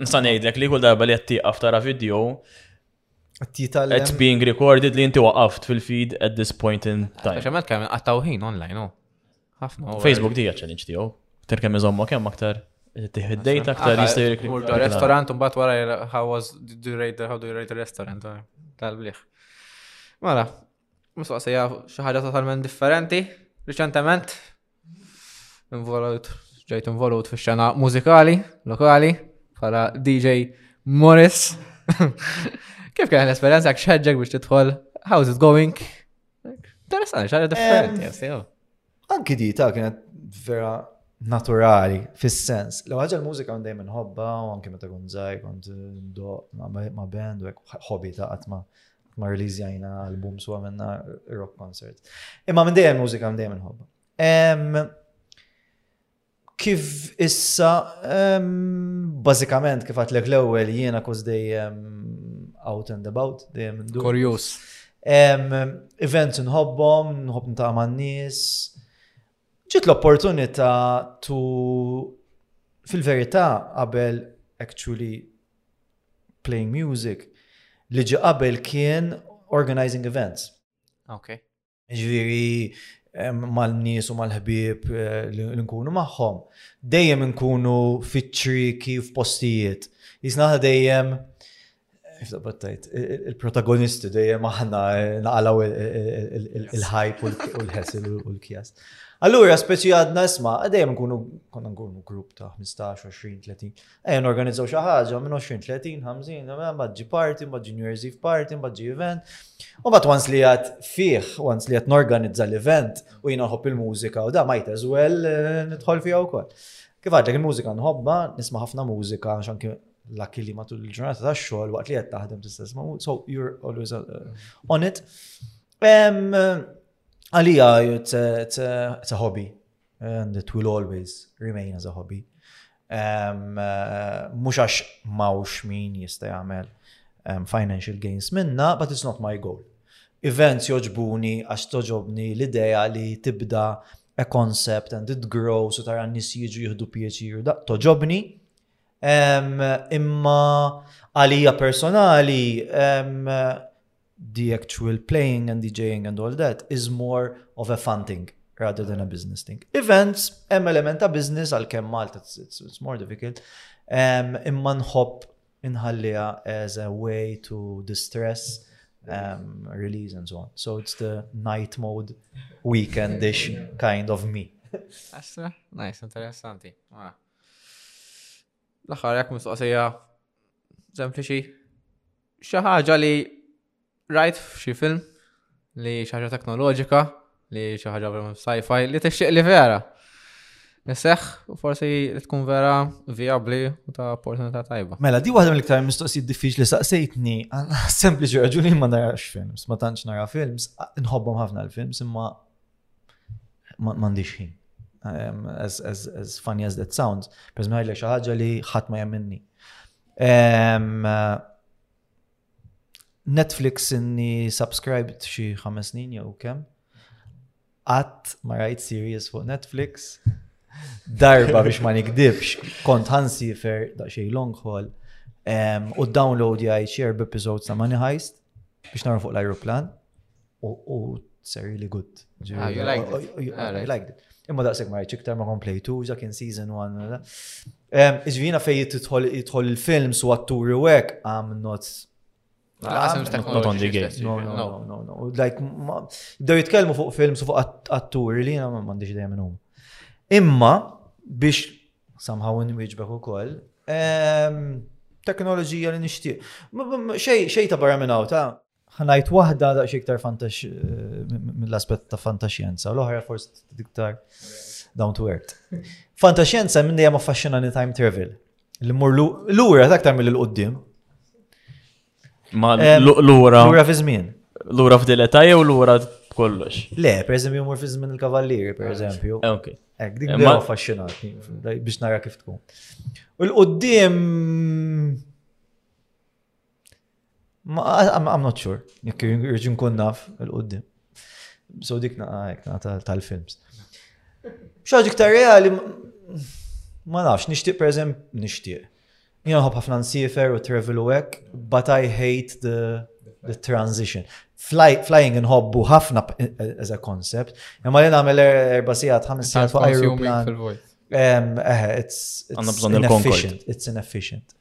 Nista' ngħidlek li kull darba li qed tieqaf tara video It's being recorded li inti waqaft fil-feed at this point in time. Xemmet kemm qattaw ħin online, oh. Ħafna. Facebook dija challenge tiegħu. Ter kemm iżomma kemm aktar tiħed dejta aktar jista' jirkri. Restaurant un bat wara how was do you rate how do you rate the restaurant tal-bliħ. Mara, Mistoqsija xi ħaġa totalment differenti, riċentement involut, ġejt involut fi xena mużikali, lokali, bħala DJ Morris. Kif kien l-esperienza għak xħedġek biex titħol? How's it going? Interessanti, xaġa differenti, jassijaw. Anki di ta' kienet vera naturali, fis-sens. L ħaġa l-mużika għandaj minn hobba, u anki meta kun zaħi, kont ndo ma' band, u hobby ta' għatma ma' release jajna album su għamenna rock concert. Imma minn dejjem mużika għandaj minn hobba. Kif issa, bażikament kif għatlek l-ewwel jiena kos dejjem out and about, dejjem ndur. Korjus. Events nħobbhom, nħobb nta' man-nies. Ġiet l-opportunità tu fil-verità qabel actually playing music li ġi qabel kien organizing events. Okay. Ġviri, mal-nies u mal-ħbib eh, li nkunu magħhom, dejjem nkunu fit-triki f'postijiet. Jisna dejjem Iftabattajt, il-protagonisti dejjem aħna eh, naqalaw il-ħajp u l-ħesil u l-kjas. Allura, speċi għadna isma, dejjem nkunu konna nkunu grupp ta' 15, 20, 30. Ejja norganizzaw xi ħaġa minn 20, 30, 50, mbagħad ġi party, mbagħad ġi New Year's Eve party, mbagħad ġi event. U mbagħad once li għad fih, once li għad norganizza l-event u jiena nħobb il-mużika u da might as well eh, nidħol fiha wkoll. Kif għadlek il-mużika nħobba, nisma' ħafna mużika għax anke l-akki li matul il-ġurnata ta' xogħol waqt li qed taħdem tista' tisma' so you're always uh, on it. Għalija, it's a hobby. And it will always remain as a hobby. Mux għax mawx min jista jagħmel financial gains minna, but it's not my goal. Events joġbuni għax toġobni l-ideja li tibda a concept and it grows u tara nis jiġu jihdu pieċir da toġobni. Imma għalija personali the actual playing and DJing and all that is more of a fun thing rather than a business thing. Events, em elementa business għal kem Malta it's, it's more difficult. Um, imma nħobb inħallija as a way to distress, um, release and so on. So it's the night mode weekendish kind of me. Asra, nice, interessanti. L-aħħar jekk mistoqsija sempliċi xi ħaġa li rajt f'xi film li xi ħaġa teknoloġika li xi ħaġa sci-fi li tixtieq li vera. Nisseħ u forsi li tkun vera viabli u ta' opportunità tajba. Mela, di waħda mill-iktar mistoqsijiet diffiċli saqsejtni għal sempliċi raġuni ma narax films, ma tantx nara films, nħobbhom ħafna l-films imma M'għandix ħin. Um, as, as, as funny as that sounds, per esempio ħajlek xaħġa li ħadd ma jemminni. Um, Netflix inni subscribed xi ħames snin jew kemm. Qatt ma rajt series fuq Netflix. Darba biex ma nikdibx, kont ħansifer daqsxejn long haul um, u download jgħid xi erba' episodes ta' Money Heist biex nagħrfu fuq l-ajruplan. U ser really good. Ah, you liked it. Oh, oh, ah, I liked it. Imma daqseg ma rajċ iktar ma komplejt uża kien season one. Iġvina fej jitħol il-films u għatturi u għek, I'm not Not on the game. No, no, no, no, no. Like, daw jitkelmu fuq films u fuq atturi li jena mandiġ dejjem minnum. Imma, biex somehow nwiġbek u koll, teknoloġija li nishtiq. Xej ta' barra minnaw ta' Ħa ngħid waħda daqsxejn iktar fantax mill-aspett ta' fantaxjenza, l-oħra forsi iktar down to earth. Fantaxjenza minn dejjem affaxxinani time travel. Li mur lura aktar mill-qudiem. Ma lura. Lura fi żmien. Lura f'dileta jew lura kollox. Le, per eżempju, mur fi żmien il-kavallieri, per eżempju. Eh, ok. Ek, eh, dik ma affaxxinati biex nara kif tkun. U l-qoddim. I'm not sure, jekk irġi nkun naf il-qoddim. So dik naqa tal-films. Xaġi ktar reali, ma nafx, nishtiq per eżem, nishtiq. Jena nħob ħafna nsifer u travel u hekk, but I hate the, the transition. Fly, flying nħobbu ħafna as a concept, imma li nagħmel erba' sigħat, ħames sigħat fuq aeroplan. Eh, it's, it's inefficient. It's inefficient.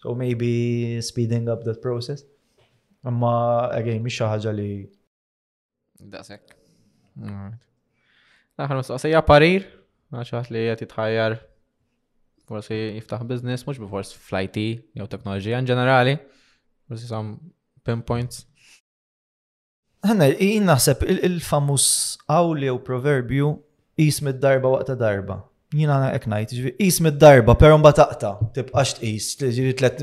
So maybe speeding up that process. Imma again mhix xi ħaġa li Dasek. Aħna mistoqsija parir, għaxħat li jgħet jitħajjar forsi jiftaħ biznis, mux bifors fl-IT jew teknoloġija in ġenerali, forsi sam pinpoints. Ħanna, jien naħseb il-famus għawli u proverbju jis mid-darba waqta darba. Jien għana ek najt, jis mid-darba, pero mba taqta, tibqax tqis, ġivi tlet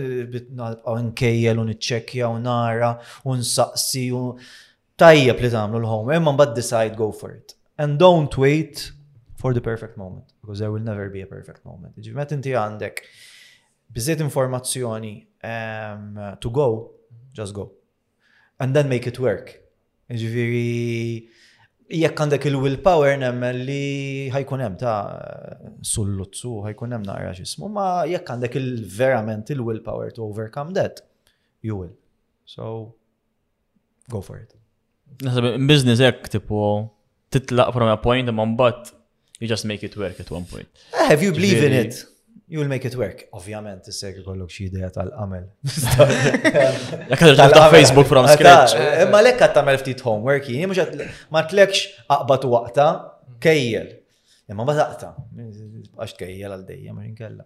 nalqaw nkejjel u nċekja u nara u nsaqsi u tajjeb li tamlu l-home, imma mba decide go for it. And don't wait for the perfect moment, because there will never be a perfect moment. Ġivi met inti għandek bizzet informazzjoni ehm, to go, just go. and then make it work. Ġifieri jekk għandek il-will power nemmen li ħajkun hemm ta' sulluzzu, ħajkun hemm naqra x'ismu, ma jekk għandek il-verament il-will power to overcome that, you will. So, go for it. Nasab, business ek, tipo, titlaq from a point imma mbagħad you just make it work at one point. Eh, if you believe in it, you will make it work. Ovvjament, issek ikollok xi idea tal-qamel. Jekk għadġa ta' Facebook from scratch. Eh, imma lekk għad tagħmel ftit homework, jien mhux ma tlekx aqbad waqta kejjel. Imma ma taqta. Għax tkejjel għal dejjem minn kella.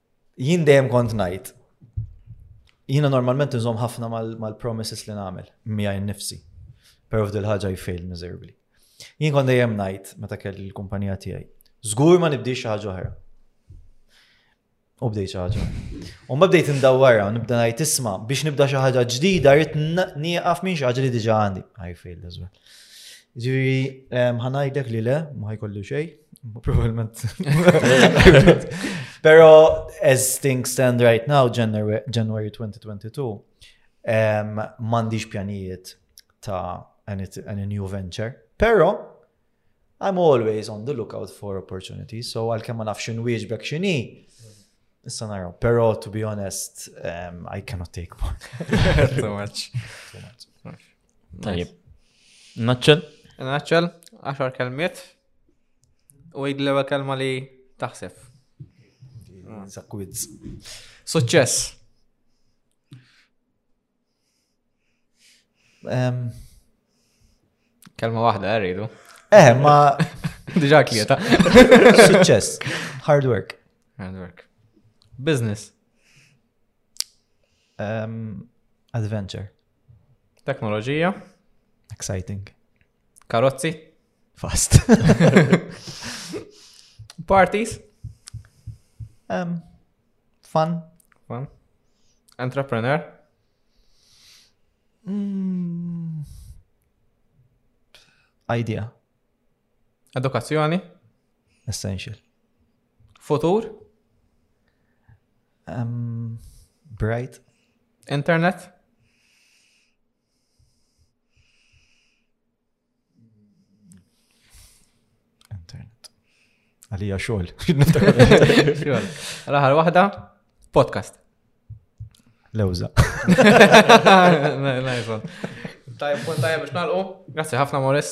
jien dejjem kont ngħid jiena normalment nżomm ħafna mal-promises li nagħmel miegħi nnifsi. Però f'dil ħaġa jfejl miserably. Jien kont dejjem ngħid meta kelli l-kumpanija tiegħi, żgur ma nibdix xi ħaġa oħra. U bdejt xi ħaġa. U ma bdejt indawwarha u nibda ngħid isma' biex nibda xi ħaġa ġdida rrid nieqaf minn xi ħaġa li diġà għandi. Għajfejl dażwel. Ġifieri ħa ngħidlek li le, ma ħajkollu xejn, probablement. Però as things stand right now, January 2022, m'għandix pjanijiet ta' any new venture. Pero, I'm always on the lookout for opportunities, so għal kemm ma nafx inwieġbek x'inhi, issa naraw. Pero, to be honest, um, I cannot take more. Too much. Too much. Tajjeb. Naċċel? Naċċel, għaxar kelmiet. U għid l kelma li taħseb. Zakwidz. Suċċess. Kelma waħda, eh, rridu. Eh, ma. Diġa klieta. Suċċess. Hard work. Hard work. Business. Um, adventure. Teknoloġija. Exciting. Karozzi. Fast. Parties. Um, fun. Fun. Entrepreneur. Mm. Idea. Edukazzjoni. Essential. Futur. Um, bright. Internet? Internet. Għalija xogħol. Xogħol. L-aħħar waħda, podcast. Lewza. Najson. Tajb, tajb biex nalqu. Grazzi ħafna Morris.